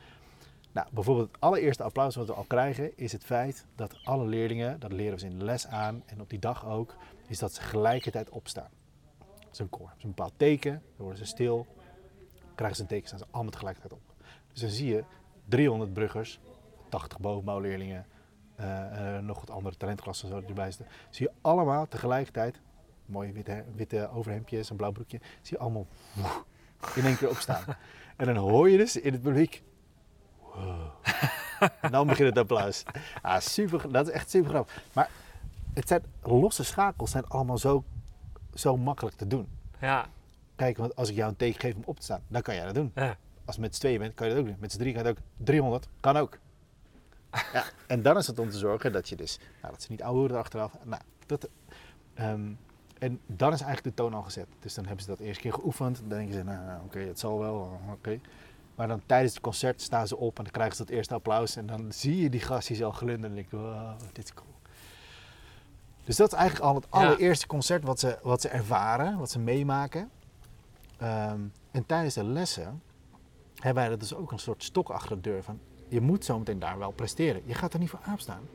Nou, bijvoorbeeld het allereerste applaus wat we al krijgen is het feit dat alle leerlingen, dat leren we ze in de les aan en op die dag ook, is dat ze gelijkertijd opstaan. Dat is een koor. Dat is een bepaald teken, dan worden ze stil, krijgen ze een teken, staan ze allemaal tegelijkertijd op. Dus dan zie je 300 bruggers, 80 bovenbouwleerlingen, eh, nog wat andere talentklassen zo erbij zitten. Zie je allemaal tegelijkertijd, mooie witte, witte overhemdjes, een blauw broekje, zie je allemaal woe, in één keer opstaan. [laughs] en dan hoor je dus in het publiek. [laughs] en dan begint het applaus. Ah, super, dat is echt super grappig. Maar het zijn losse schakels, zijn allemaal zo, zo makkelijk te doen. Ja. Kijk, want als ik jou een teken geef om op te staan, dan kan jij dat doen. Ja. Als je met z'n tweeën bent, kan je dat ook doen. Met z'n drie kan je dat ook. 300 kan ook. Ja, en dan is het om te zorgen dat je dus, nou, dat ze niet ouwe worden achteraf. Nou, dat, ehm, en dan is eigenlijk de toon al gezet. Dus dan hebben ze dat eerste keer geoefend. Dan denken ze, nou, nou, oké, het zal wel, oké. Maar dan tijdens het concert staan ze op en dan krijgen ze dat eerste applaus. En dan zie je die gastjes al glunderen en denk je, wow, dit is cool. Dus dat is eigenlijk al het allereerste concert wat ze, wat ze ervaren, wat ze meemaken. Ehm, en tijdens de lessen hebben wij dat dus ook een soort stok achter de deur van je moet zometeen daar wel presteren. Je gaat er niet voor aanstaan.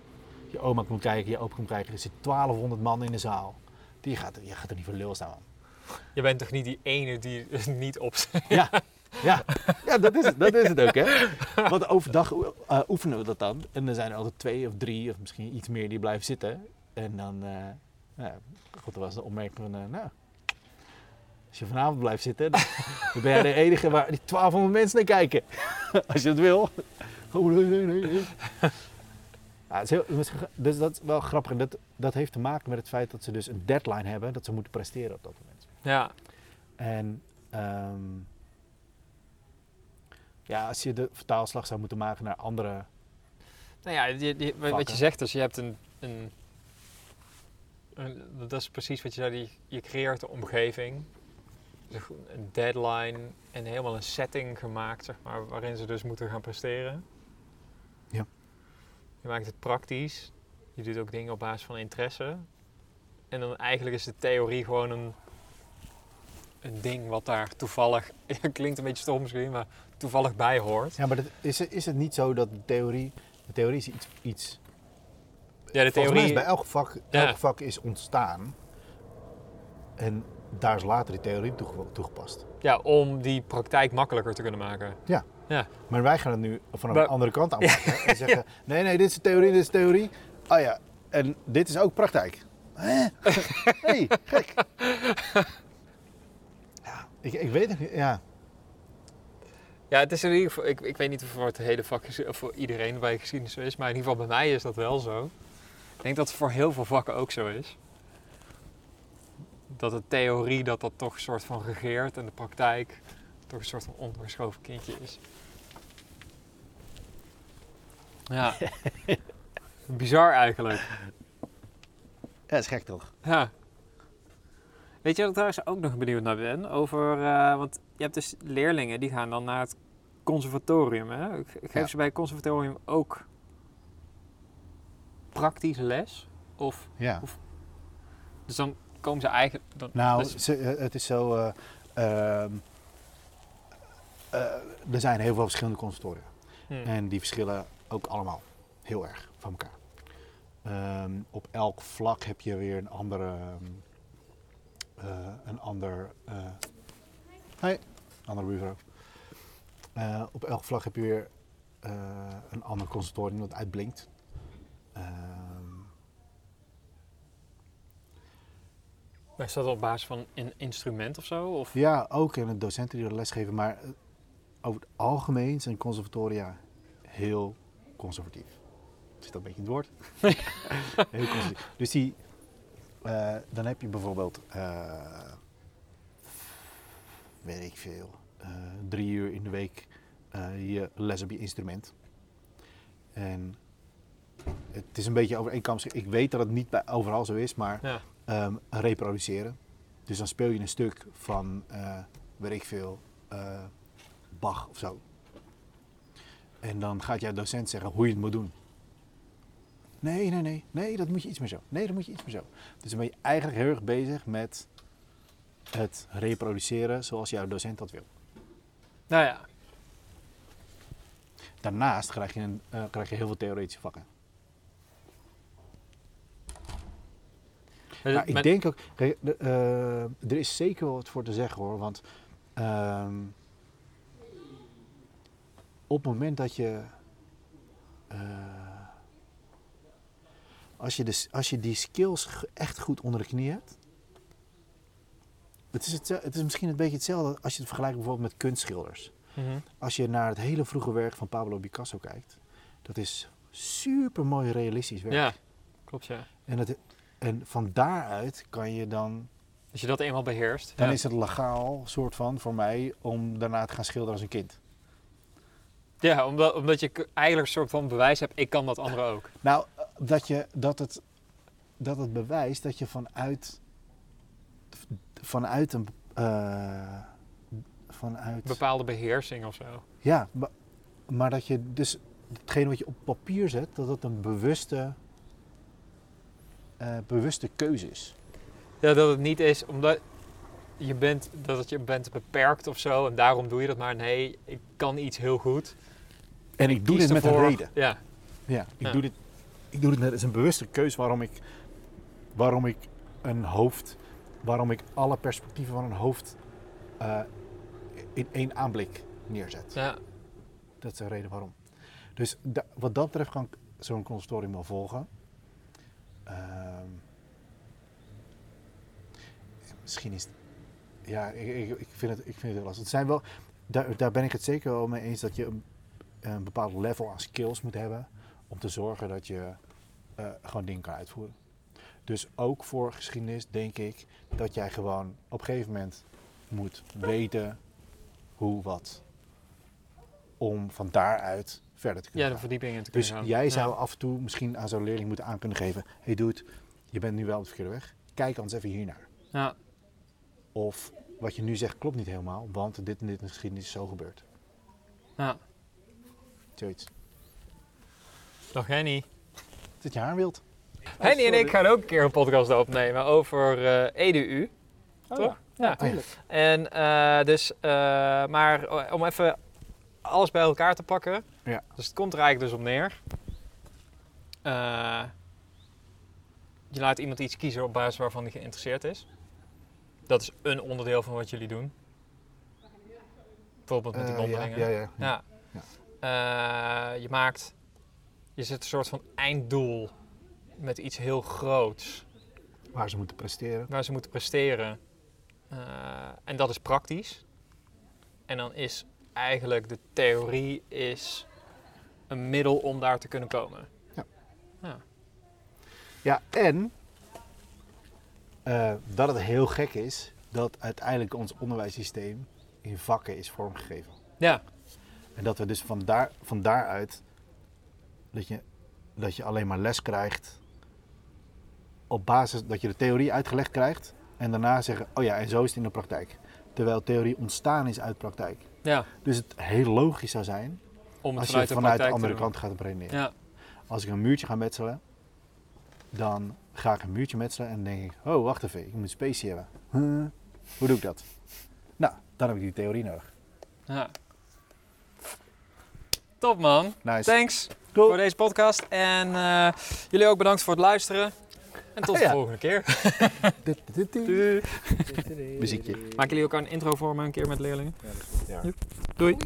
Je oma komt kijken, je opa komt kijken, er zitten 1200 man in de zaal. Die gaat, je gaat er niet voor lul staan. Man. Je bent toch niet die ene die [laughs] niet op? Ja, ja. ja dat, is het, dat is het ook hè. Want overdag eh, oefenen we dat dan. En dan zijn er altijd twee of drie of misschien iets meer die blijven zitten. En dan, eh nou, ja, goed, er was de opmerking van, eh, nou, als je vanavond blijft zitten, dan, [laughs] dan ben jij de enige waar die 1200 mensen naar kijken. [laughs] als je het wil. Oh, nee, nee, nee. nee. Ja, het is heel, dus dat is wel grappig. En dat, dat heeft te maken met het feit dat ze dus een deadline hebben. Dat ze moeten presteren op dat moment. Ja, En ehm, ja, als je de vertaalslag zou moeten maken naar andere... nou ja, je- je- wat je zegt is, je hebt een, een, een- dat is precies wat je zei, die- je creëert een omgeving, Dus een deadline en helemaal een setting gemaakt, zeg maar, waarin ze dus moeten gaan presteren. Ja. Je maakt het praktisch, je doet ook dingen op basis van interesse. En dan eigenlijk is de theorie gewoon een, een ding wat daar toevallig, [laughs] klinkt een beetje stom misschien, maar toevallig bij hoort. Ja, maar dat, is, het- is het niet zo dat de theorie... De theorie is iets... iets Ja, de theorie. is bij elk vak, Ja. elk vak is ontstaan. En daar is later die theorie toege- toegepast. Ja, om die praktijk makkelijker te kunnen maken. Maar wij gaan het nu van een andere kant aanpakken. [laughs] En zeggen, nee, nee, dit is de theorie, dit is de theorie. Ah ja, en dit is ook praktijk. Hè? [laughs] hey, gek. Ik, ik weet het niet. Ja. Ja, het is in ieder geval, ik, ik weet niet of voor het hele vak, of voor iedereen bij geschiedenis zo is, maar in ieder geval bij mij is dat wel zo. Ik denk dat het voor heel veel vakken ook zo is. Dat de theorie, dat dat toch een soort van regeert en de praktijk toch een soort van ondergeschoven kindje is. Ja. [laughs] Bizar eigenlijk. ja, dat is gek toch? Ja. Weet je wat ik trouwens ook nog benieuwd naar ben? Over, eh, want je hebt dus leerlingen die gaan dan naar het conservatorium. Hè? Ge- Geven Ja. ze bij het conservatorium ook praktische les? Of, Ja. dus dan komen ze eigenlijk... Dan, Nou, dus- ze- eh, het is zo... eh, ehm, eh, er zijn heel veel verschillende conservatoria. hmm. En die verschillen ook allemaal heel erg van elkaar. Ehm, op elk vlak heb je weer een andere. ehm, eh, een ander. eh hey, andere buurvrouw. Eh, op elk vlak heb je weer eh, een ander conservatorium dat uitblinkt. Ehm, Maar is dat op basis van een instrument of zo? Of? ja, ook en de docenten die er lesgeven, maar eh, over het algemeen zijn conservatoria heel conservatief. Zit dat een beetje in het woord? [laughs] heel conservatief. Dus die, eh, dan heb je bijvoorbeeld, eh, weet ik veel, eh, drie uur in de week je les op je instrument. En het is een beetje overeenkomstig. Ik weet dat het niet bij overal zo is, maar Ja. ehm, reproduceren. Dus dan speel je een stuk van, weet ik veel, Bach of zo. En dan gaat jouw docent zeggen hoe je het moet doen. Nee, nee, nee, nee, dat moet je iets meer zo. Nee, dat moet je iets meer zo. Dus dan ben je eigenlijk heel erg bezig met het reproduceren zoals jouw docent dat wil. Nou ja. Daarnaast krijg je, een, eh, krijg je heel veel theoretische vakken. Maar- Nou, ik denk ook, eh, er is zeker wel wat voor te zeggen hoor. Want ehm, op het moment dat je, eh, als, je de, als je die skills echt goed onder de knie hebt. Het is, het, het is misschien een beetje hetzelfde als je het vergelijkt bijvoorbeeld met kunstschilders. Mhm. Als je naar het hele vroege werk van Pablo Picasso kijkt, dat is super mooi realistisch werk. Ja, klopt ja. En, het, en van daaruit kan je dan, Als je dat eenmaal beheerst. dan ja. is het legaal soort van voor mij om daarna te gaan schilderen als een kind. Ja, omdat, omdat je eigenlijk een soort van bewijs hebt, ik kan dat andere ook. Nou, dat, je, dat, het, dat het bewijst dat je vanuit, vanuit een, eh, vanuit, Bepaalde beheersing of zo. ja, ma- maar dat je dus hetgene wat je op papier zet, dat het een bewuste, eh, bewuste keuze is. Ja, dat het niet is omdat je bent, dat het je bent beperkt of zo en daarom doe je dat maar. Nee, ik kan iets heel goed. En ik doe Kies dit met ervoor- een reden. Ja, Ja, ik, Ja. Doe dit, ik doe dit met, het is een bewuste keuze waarom ik, waarom ik een hoofd, waarom ik alle perspectieven van een hoofd eh, in één aanblik neerzet. ja. Dat is de reden waarom. Dus da- wat dat betreft kan ik zo'n consultorium wel volgen. Ehm, misschien is het, ja, ik, ik, ik, vind het, ik vind het wel lastig. Het zijn wel, daar, daar ben ik het zeker wel mee eens dat je, een bepaald level aan skills moet hebben om te zorgen dat je eh, gewoon dingen kan uitvoeren. Dus ook voor geschiedenis denk ik dat jij gewoon op een gegeven moment moet weten hoe, wat. Om van daaruit verder te Ja, kunnen de gaan. verdieping in te kunnen Dus gaan. jij Ja. zou af en toe misschien aan zo'n leerling moeten aan kunnen geven: hey dude, je bent nu wel op de verkeerde weg. Kijk anders even hiernaar. Ja, Of wat je nu zegt klopt niet helemaal, want dit en dit in de geschiedenis is zo gebeurd. ja. Zoiets. Dag Henny. Dat je haar wilt. Henny en ik gaan ook een keer een podcast opnemen over eh, EDU. Oh, Toch? Ja. tuurlijk. En eh, dus, eh, maar om even alles bij elkaar te pakken. Ja. Dus het komt er eigenlijk dus op neer. Eh, je laat iemand iets kiezen op basis waarvan hij geïnteresseerd is. Dat is een onderdeel van wat jullie doen. Bijvoorbeeld met die Eh, ja, ja, ja, Ja. Eh, je maakt, je zet een soort van einddoel met iets heel groots Waar ze moeten presteren. waar ze moeten presteren. Eh, en dat is praktisch. En dan is eigenlijk de theorie is een middel om daar te kunnen komen. Ja, en eh, dat het heel gek is dat uiteindelijk ons onderwijssysteem in vakken is vormgegeven. Ja, En dat we dus van, daar, van daaruit dat je, dat je alleen maar les krijgt op basis dat je de theorie uitgelegd krijgt en daarna zeggen, oh ja, en zo is het in de praktijk. Terwijl theorie ontstaan is uit praktijk. ja. Dus het heel logisch zou zijn om als je vanuit, vanuit, de de andere kant gaat redeneren. Ja, Als ik een muurtje ga metselen, dan ga ik een muurtje metselen en dan denk ik, oh wacht even, ik moet specie hebben. Huh? Hoe doe ik dat? Nou, dan heb ik die theorie nodig. ja. Top man. Nice. Thanks Cool. voor deze podcast. En eh, jullie ook bedankt voor het luisteren. En tot de Ja. volgende keer. [laughs] Muziekje. Maken jullie ook een intro voor me een keer met leerlingen? Ja. Doei.